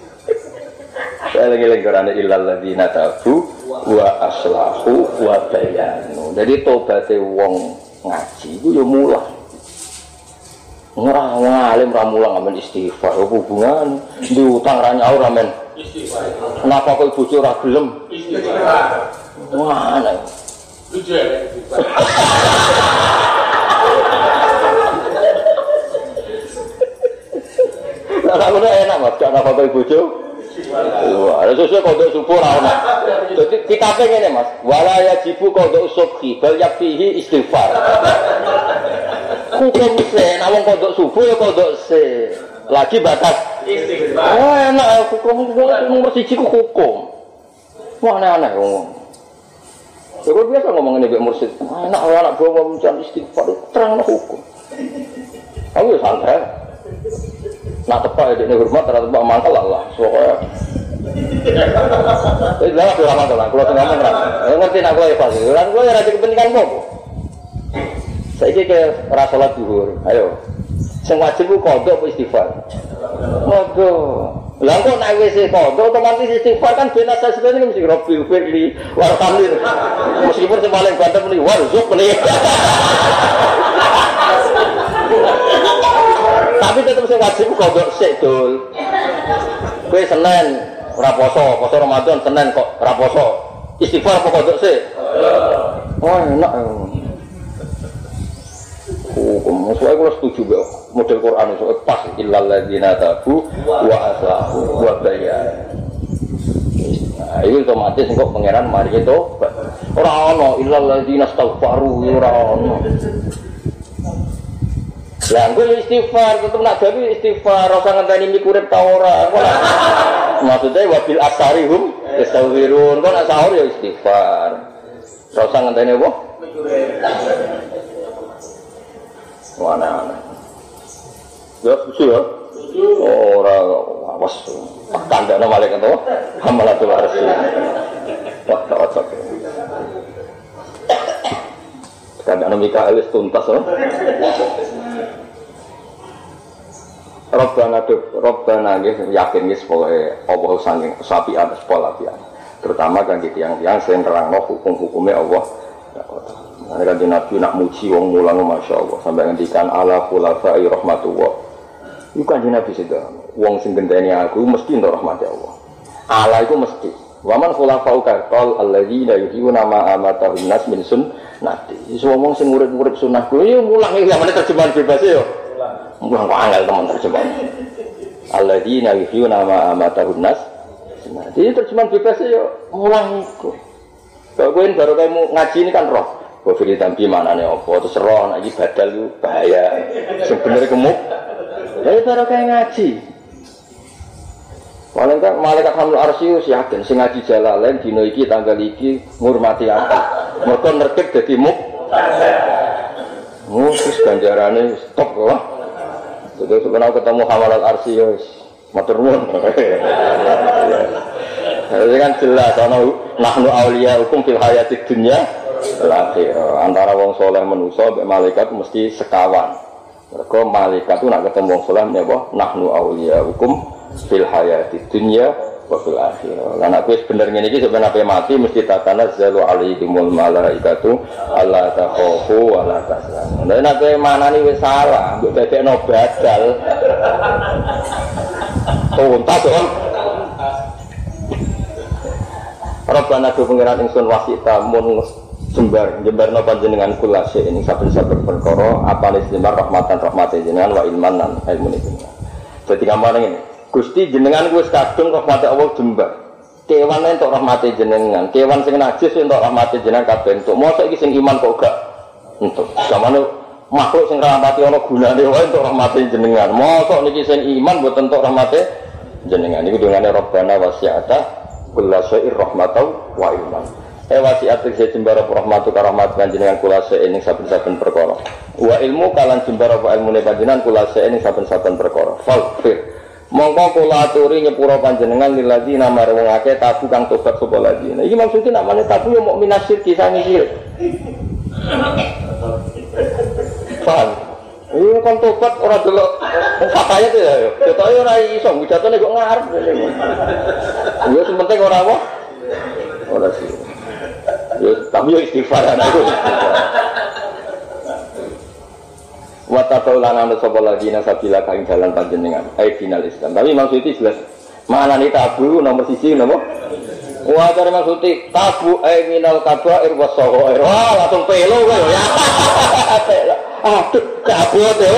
Saya lagi-lagi Quran ilal ladina tabu wa aslahu wa bayanu. Jadi tobatnya wong ngaji itu ya mulai. Ora ngalim ra mulang amen istighfar. Hubungan di utang ra nyaur amen istighfar. Kenapa kok bojo ora gelem istighfar? Wah, ana. Lucu ya. Lah ngono enak Mas, kenapa kok bojo? Wah, sesuai kodok subuh ra ono. Dadi kita pengen Mas, wala yajibu kodok subhi bal yakfihi istighfar hukum se, nak wong kodok subuh ya kodok se. Lagi batas istighfar. Oh enak ya hukum nomor siji ku hukum. Wah aneh-aneh ngomong. Terus biasa ngomong ini mursid. Enak kalau anak bawa mencari istighfar terang hukum. Aku ya santai. Nak tepat ya ini hormat terhadap tepak mangkal lah. Pokoknya Itu lah aku lama tuh lah. Kalau tengah ngomong ngerti nak gue ya pasti. Kan gue ya rasa kepentingan gue. Saya ke rasa sholat duhur, ayo. Sing wajib ku kodok istighfar? Kodok. Lah kok nek wis kodok otomatis istighfar kan ben asal sebenarnya mesti Rabbil firli warhamni. Meskipun sing paling banter muni warzuk muni. Tapi tetap sing wajib kodok sik dul. Kowe Senin ora poso, poso Ramadan Senin kok ora poso. Istighfar apa kodok sik? Oh enak. hukum. Soalnya kalau setuju be model Quran itu pas illal ladzina tabu wa aslahu wa bayan. Nah, itu otomatis kok pangeran mari itu ora ono illal ladzina astaghfaru ora ono. Lah gue istighfar tetep nak gawe istighfar ora ngenteni mikurip ta ora. Maksudnya wabil asarihum yastaghfirun. Kok nak sahur ya istighfar. Ora usah ngenteni apa? Mana aneh. Ya, susu ya. Ora awas. Tanda nama malaikat itu. Hamalatul arsi. Wah, tak wacak. Tanda nama Mikael tuntas. Oh. Robbana tuh, Robbana gitu, yakin gitu pokoknya Allah sangking sapi atas pola Terutama kan yang sering terang hukum-hukumnya Allah. Nah, kan Nabi nak muji wong mulang masya Allah sampai ngendikan ala khulafai rahmatullah. Iku kan Nabi sudah wong sing gendeni aku mesti untuk rahmat Allah. Allah itu mesti. Waman khulafau kaqal alladzina yuhiyuna ma amatahun nas min sunnati. Iso wong sing urip-urip sunnah kuwi yo mulang iki zamane terjemahan bebas yo. Mulang kok angel teman terjemahan. Alladzina yuhiyuna ma amatahun nas. Jadi terjemahan bebas yo mulang iku. Kalau baru kamu ngaji ini kan roh. Wafili tampi mana nih opo terus roh lagi badal itu bahaya. Sebenarnya gemuk. Jadi baru kayak ngaji. Paling kan malaikat hamil arsy wis yakin sing ngaji jalalain dina iki tanggal iki ngurmati apa. Mergo nerkit dadi muk. Musus ganjarane stop kok. Jadi sebenarnya ketemu hamalat arsy wis matur nuwun. Jadi kan jelas ana nahnu auliya hukum fil hayatid dunya akhir antara wong soleh manusa mbek malaikat mesti sekawan. Mergo malaikat itu nak ketemu wong soleh menapa nahnu auliya hukum fil hayati dunya wa fil akhirah. Lan aku wis bener ngene iki sampeyan ape mati mesti tatanazzalu alaihimul malaikatu alla takhafu wa la tahzanu. Lah nek manani wis salah, mbok dadekno badal. Tuntas kok. Rabbana do pengiran ingsun wasita mun jembar jembar no panjenengan kula ini saben-saben perkara apa nih jembar rahmatan rahmatan jenengan wa ilman lan ilmu jenengan. Jadi gambar ini. Gusti jenengan wis kadung rahmati Allah jembar. Kewan untuk rahmati jenengan, kewan sing najis untuk rahmati jenengan kabeh entuk. Mosok iki sing iman kok gak entuk. Zamane makhluk sing rahmati ana gunane wae untuk rahmati jenengan. Mosok niki sing iman mboten untuk rahmati jenengan. Niku dongane Rabbana wasi'ata kulla syai'ir rahmatau wa ilman. Eh wasiat tegese jembar rahmatu karahmat panjenengan kula ini saben-saben perkara. Wa ilmu kalan jembar apa ilmune panjenengan kula ini saben-saben perkara. Falfir Mongko kula aturi nyepuro panjenengan liladi nama wong akeh tabu kang tobat sapa lagi. Nah, iki maksudnya namanya tabu yo muk minas syirki sangi sirik. Paham? Iya kan tobat ora delok fataya tuh ya. Ketoke ora iso wijatane kok ngarep. Yo penting ora apa? Ora sih. Tapi yo istighfar aku. Wa tataulan anu sapa lagi nasabila kain jalan panjenengan ai final Islam tapi maksudnya jelas mana nih tabu nomor sisi nomor Wah, dari maksudnya tabu ai minal kabair wa sawair. Wah, langsung pelo kowe ya. Aduh, tabu teh.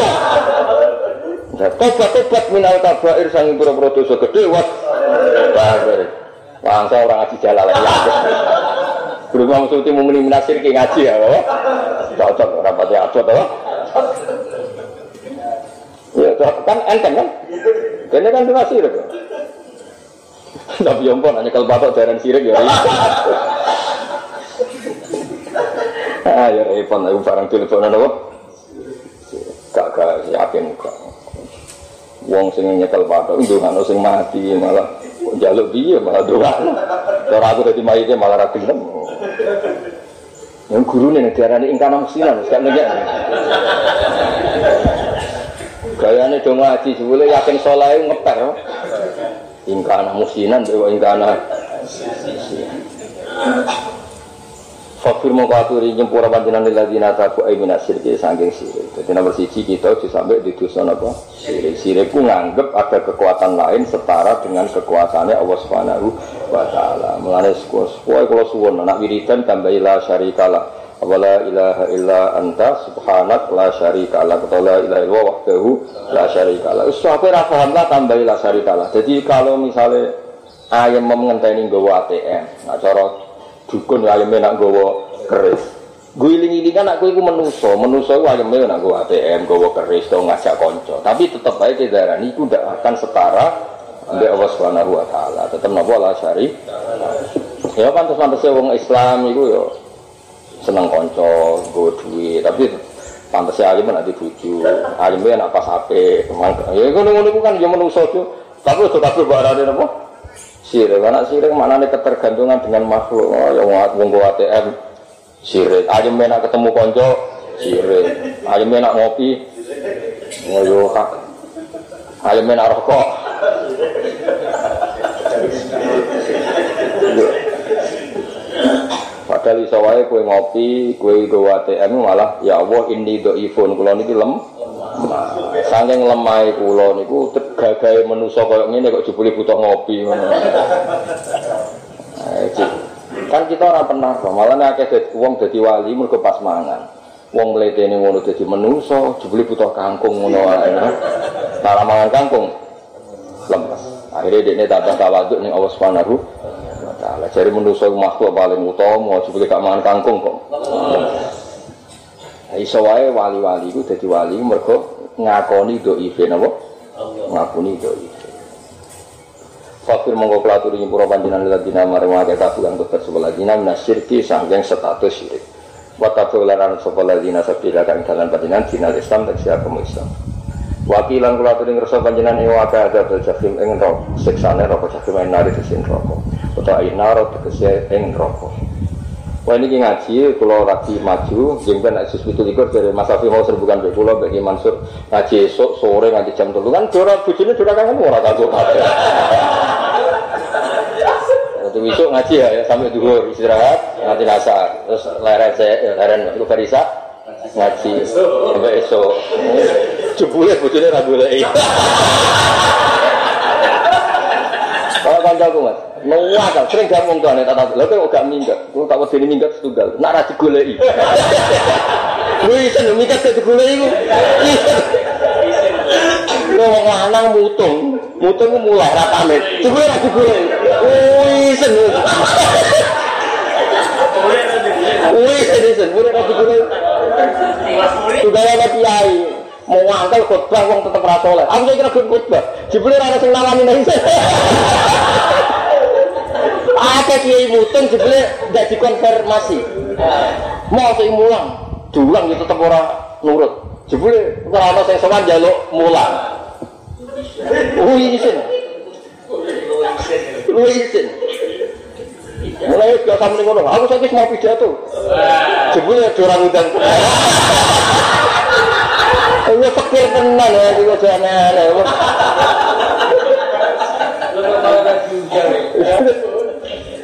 Tobat-tobat minal kabair sang pira-pira dosa gedhe wa babar. Bangsa orang ngaji jalan ya. Berumah maksudnya mau ke ngaji ya, cocok rapatnya abot, Ya, kan enteng kan? Ini kan cuma sirik. Tapi yang pun hanya kalau bapak jalan sirik ya. ah, ya repot aku barang teleponan apa? Gak gak yakin gak. Wong sing nyekel bapak ndongano sing mati malah jaluk dia malah ndongano. Cara aku dadi mayite malah ra gelem. Yang guru nih diarani ingkana musinan, sekarang nggak Gayane do ngaji sebule yakin saleh ngeper. Ingkana musinan dewa ingkana. Fakir katuri nyempura panjenengan lilladzina tabu ay minas syirki saking sirik. Jadi nomor siji kita aja sampai di dosa napa? Sirik. Sirik ku nganggep ada kekuatan lain setara dengan kekuasaannya Allah Subhanahu wa taala. Mulane kowe kula suwun anak wiridan tambahi la syarikalah. Wala ilaha illa anta subhanak la syarika lak atau la ilaha illa wahdahu la syarika lak. Wis sampe ra paham lah tambahi la syarika lak. Jadi kalau misalnya ayam mengenteni nggawa ATM, nah cara dukun ya ayam nak gawa keris. Guling-gilingan aku itu menuso. Menuso itu ayam nak gawa ATM gawa keris atau ngajak konco. Tapi tetap aja darah itu tidak akan setara Mbak Allah Subhanahu wa taala. Tetap napa lah syari? Ya pantas pantasnya wong Islam itu yo seneng konco gawa duit. Tapi pantasnya alim nanti buju alimnya nak pas HP ya ngono-ngono kan ya tuh tapi udah tapi barane napa sirik. Anak sirik mana nih ketergantungan dengan makhluk. Oh, yang wong ATM sirik. Aja menak ketemu konco sirik. Aja menak ngopi oh yo kak aja menak rokok Padahal iso wae kowe ngopi, kowe go ATM malah ya Allah ini do iPhone kula niki lem. Saking lemah kula niku gagahe manusa kaya ngene kok jebule butuh ngopi ngono. Kan kita ora pernah malah nek akeh wong dadi wali mergo pas mangan. Wong mletene ngono dadi manusa, jebule butuh kangkung ngono wae. Salah mangan kangkung lemes. Akhirnya dia tambah tawaduk nih Allah Subhanahu taala. Jadi manusia makhluk paling utama, sebut gak mangan kangkung kok. Nah, iso wali-wali itu jadi wali mergo ngakoni do ife napa? Ngakoni do ife. Fakir mongko kelatur pura panjenengan ladina marang wae kabulan kota sebelah dina sanggeng status syirik. Wa tabulan sapa ladina sabila kang dalan panjenengan dina Islam tak siap Islam. Wakilan kula aturi ngersa panjenengan ing wae ada jahim ing rok siksane roko jahim ing nari sesin roko. Utawa ing naro tegese ing. Wah ini ngaji, kalau lagi maju, jengben nak sus itu likur dari Mas Afi mau serbukan be pulau bagi Mansur ngaji esok sore ngaji jam telu kan dora bujine dora kangen ora kagok kabeh. Waktu besok ngaji ya, ya sampai duhur istirahat nanti nasa terus leren saya ya, leren itu barisa ngaji sampai esok. Jebule bujine ra golek. Kalau kancaku mas, mau wakal, sering gak ngomong tuh tata lha kok gak minggat. Kulo tak wedeni minggat setunggal. Nak ra digoleki. Lu iso minggat ke digoleki ku. Lu wong lanang mutung, mutung mulai ra pamit. Coba ra digoleki. Wis sen. Wis sen, ora ra digoleki. Sudah ada kiai, mau ngangkel khotbah wong tetep ra. Aku kira khotbah. Jebule ora ana sing nawani nang Ada kiai mutung jebule ndak dikonfirmasi. Mau sing mulang, diulang ya tetep ora nurut. Jebule ora ana sing sowan njaluk mulang. Oh isin. Lu isin. Mulai gak sampe ngono. Aku saiki mau pidato. Jebule orang undang. Ini pikir tenan ya, itu aneh-aneh.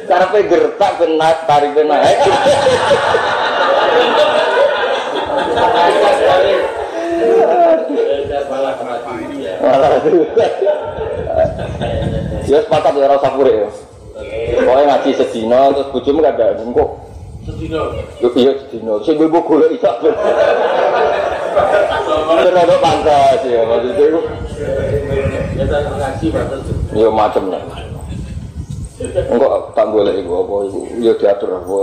Karena gertak benar tarik benar. Ya sepakat ya rasa pure ya. Pokoknya ngaji sedina terus bojomu gak ada kok. Sedina. Iya sedina. Sing gue golek iso. Terus pantas ya maksudnya itu. Ya ngaji pantas. Ya macam lah. Enggak tak boleh ibu apa ibu ya diatur apa.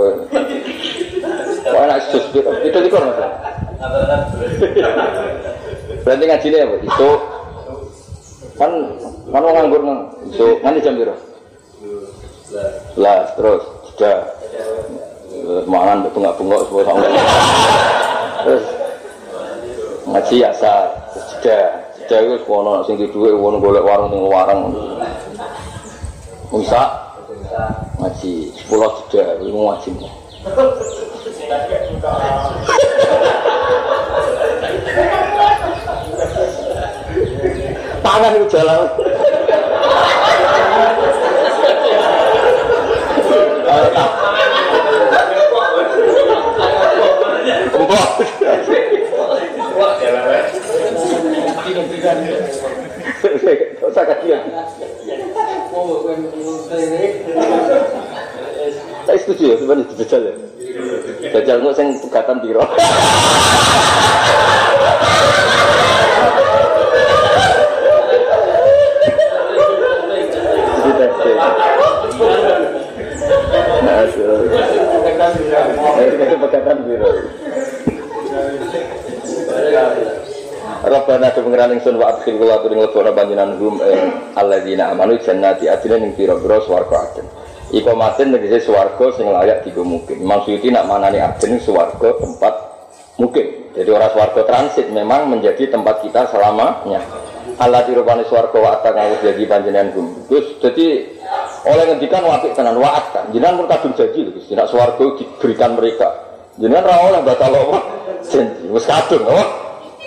Kok anak sus itu itu di kono. Berarti ngaji apa? Itu kan kan mau nganggur nang itu nanti jam biru. Lah terus sudah mangan bengak bengok semua sama. Terus ngaji asa sudah sudah itu kono sing di dua kono golek warung ning warung. Musa ngaji sepuluh sudah ilmu ngaji. Tangan itu jalan. Saya. Saya setuju ya, sebenarnya dijajal ya. Jajal nggak sing pegatan biro. Itu pegatan biro. Rabbana do pengiran ingsun wa adkhil kula kuring lebokna panjenengan hum alladzina amanu jannati adina ning pira-pira swarga adin. Iku maten negese swarga sing layak digo mungkin. Maksudnya nak manani adin swarga tempat mungkin. Jadi orang swarga transit memang menjadi tempat kita selamanya. Allah dirupani swarga wa atta kang jadi panjenengan hum. Terus jadi oleh ngendikan wapik tenan wa atta. Jenengan pun kadung janji lho Gusti. Nak swarga diberikan mereka. Jenengan ra oleh batal apa? Janji. Wis kadung apa?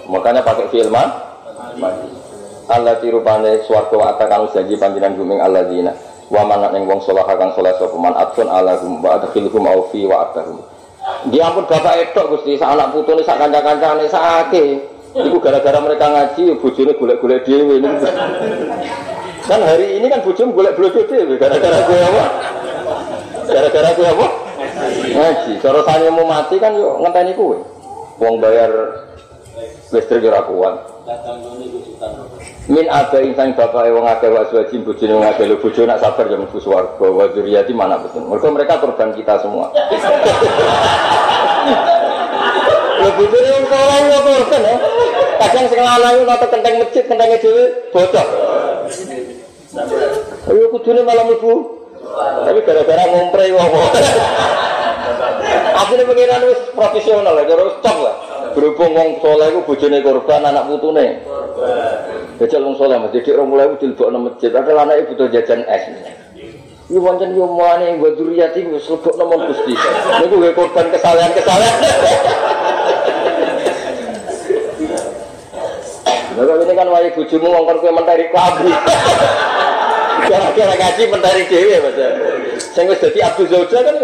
Makanya pakai filman Allah tirupane swarga wa atakan janji panjenengan guming alladzina wa man ning wong saleh kang saleh sapa man atun ala hum wa adkhilhum au fi wa atahum. Dia bapak edok Gusti sak anak putune sak kanca-kancane sakake. Iku gara-gara mereka ngaji bojone golek-golek dhewe niku. Kan hari ini kan bojomu golek blojo dhewe gara-gara kowe apa? Gara-gara kowe apa? Ngaji. Cara sanemu mati kan yo ngenteni kowe. Wong bayar listrik ora kuat. Min ada insan bapak wong akeh wa suwajin bojone wong akeh lho nak sabar jam mlebu swarga wa mana betul. Mergo mereka korban kita semua. Lho bojone wong saleh yo korban ya. Kadang sing lanang nata kenteng masjid kentenge dhewe bocor. Ayo kudune malam ibu. Tapi gara-gara ngompre wong. Akhirnya pengiran wis profesional ya, terus stop lah. Berhubung wong soleh itu bojone korban, anak putune. Jajal wong soleh, mas. Jadi orang mulai dilebok nama masjid. Anak butuh jajan es. Ini wancen yo muane buat duriyati wis lebok nama Gusti. Gue korban kesalahan-kesalahan. Lalu ini kan wajib bujumu ngongkon kue mentari kabri. Gara-gara ngaji mentari dewi mas. Saya nggak jadi Abdul Zawja kan.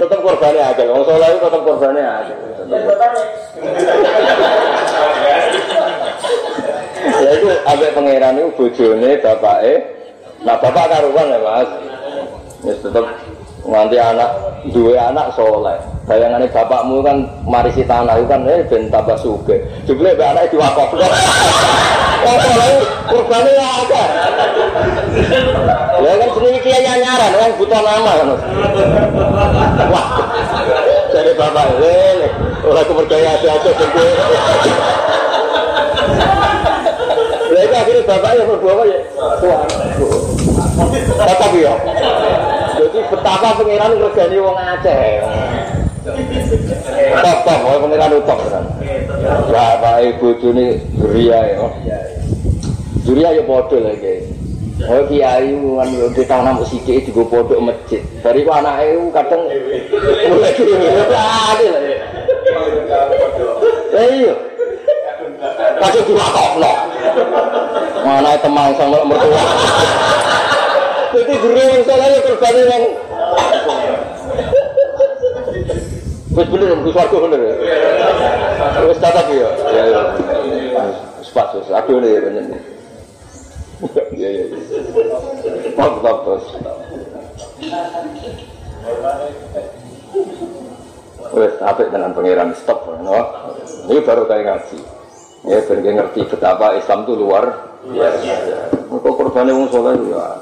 tetap korbannya aja, orang soleh itu tetap korbannya aja. ya itu abek pangeran itu bojone bapake. Nah bapak karuan ya mas. Ya tetap nganti anak dua anak soleh. Bayangannya bapakmu kan marisi tanah itu kan eh ben tambah suge. Jumlah be anak diwakaf. Oh, kurbannya ya ada. Ya kan sendiri kiai nyaran, orang butuh nama kan. Wah, jadi bapak, eh, orang kepercayaan ada-ada Lah itu akhirnya bapaknya berdua ya. Tetap ya. Jadi betapa pengiran regani wong Aceh. Top top, oh pengiran top kan. Bapak ibu ini Juria ya. Juria ya bodoh lagi. Oh kiai kan di tanah musik itu juga bodoh masjid. Dari anak itu kadang mulai lagi lah. Iya. Kasih diwakofno. Mana teman sama mertua. Jadi guru yang salahnya terbalik yang Wes bener, wis warga bener ya. Wes tatap ya. Ya ya. Sepas wis aduh ya bener. Ya ya. Top top terus. Wes apik dengan pangeran stop no. Ini baru kayak ngaji. Ya, ben ngerti betapa Islam itu luar biasa. Kok korbannya wong soleh ya.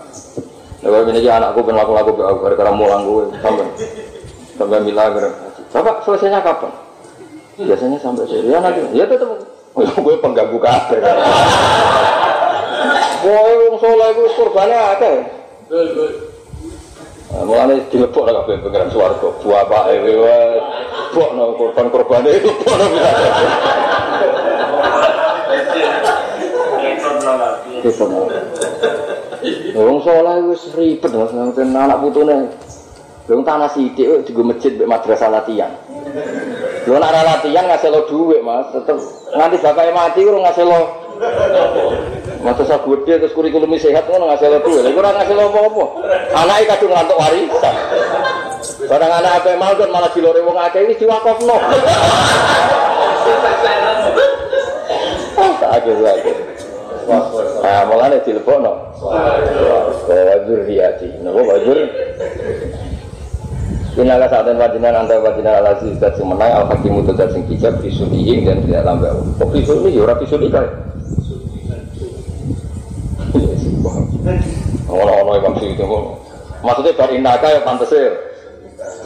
Kalau ini anakku ben laku-laku gara-gara mulang gue sampai sampai mila gara Bapak selesainya kapan? Biasanya sampai sore. Ya nanti, ya tetap. Oh, gue pengganggu kafe. Boy, wong soleh gue korbannya ada. Mulane dilebok lah kabeh pengiran swarga. Buah pak ewe wae. Bok no korban-korban itu Telepon. Wong soleh wis ribet Mas nang anak putune. Wong tanah sithik juga masjid mbek madrasah latihan. Lho nek latihan ngasih lo dhuwit Mas, tetep nganti bapake mati urung ngasih lo Masa saya gede terus kurikulum sehat ngono lo dhuwit. Lha ora lo apa-apa. Anake kadung ngantuk warisan. Barang anak apa mau kan malah dilore wong akeh wis diwakofno. Tak ada lagi. Nah, mulane dilebokno. Wajur riati. Napa wajur? Inala saat dan wajinan antara wajinan ala zizat sing menang al hakim itu sing kijab bisudiin dan tidak lambat. Kok bisul ini ora bisul ini kan? Ono-ono Imam Suyuti Maksudnya bar inaka ya pantes ya.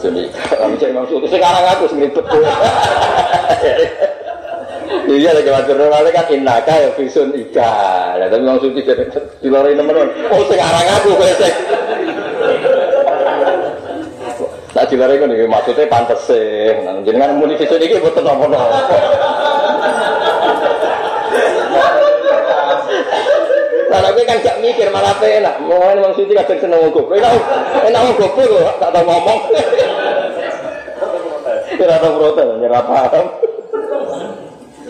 Jadi, kami cek Imam Suyuti sekarang aku sing ribet. Iya lagi wajar normalnya kan inaka ya visun ika. Lah tapi Imam Suyuti dilori temen Oh sekarang aku besek. Nah dilari kan ini maksudnya pantes sih. Jadi kan muni visun ini buat nopo-nopo. Kalau gue kan gak mikir malah enak. Mau Imam Suyuti kadang seneng ngogok. Enak, enak ngogok loh, tak tahu ngomong. Kira tahu protes, nyerah paham.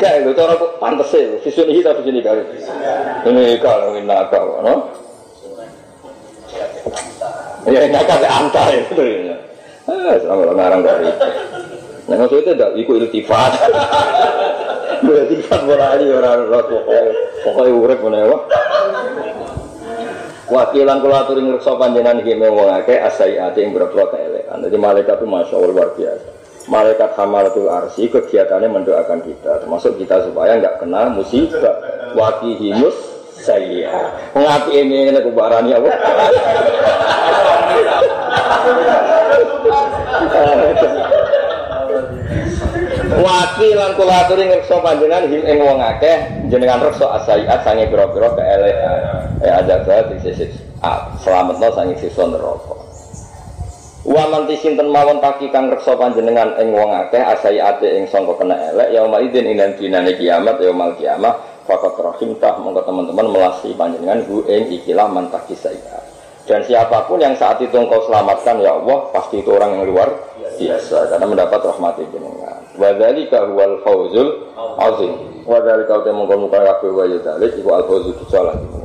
Gak itu cara kok pantes sih. Visun ini tak visun ini kali. Ini kalau ini nakal, no? Ya nakal antar itu ya. Sama ngarang dari. Nah, maksudnya tidak ikut iltifat. Iltifat ini orang orang pokoknya pokoknya mana ya? Wakilan kula aturi ngreksa panjenengan iki mewong akeh asai ati ing berapa keelekan. Jadi malaikat itu masya Allah luar biasa. Malaikat hamalatul arsi kegiatannya mendoakan kita, termasuk kita supaya nggak kena musibah. Wakihimus saya. Ngapi ini ini kubaran ya, Waki lan kula aturi ngreksa panjenengan him ing wong akeh jenengan reksa asaiat sange pira-pira keelekan. Ya ada bae sisi selametno sange sisa neraka. Wa man sinten mawon taki kang reksa panjenengan ing wong akeh asaiate ing sangka kena elek ya maidin ing dinane kiamat ya mal kiamat fakat rahim tah monggo teman-teman melasi panjenengan hu ing ikilah man taki Dan siapa pun yang saat itu engkau selamatkan ya Allah pasti itu orang yang luar biasa karena mendapat rahmat jenengan. Wadzalika huwal fawzul azim. Wadzalika uta mongkon muka kabeh wa yadzalik iku al fawzul salah.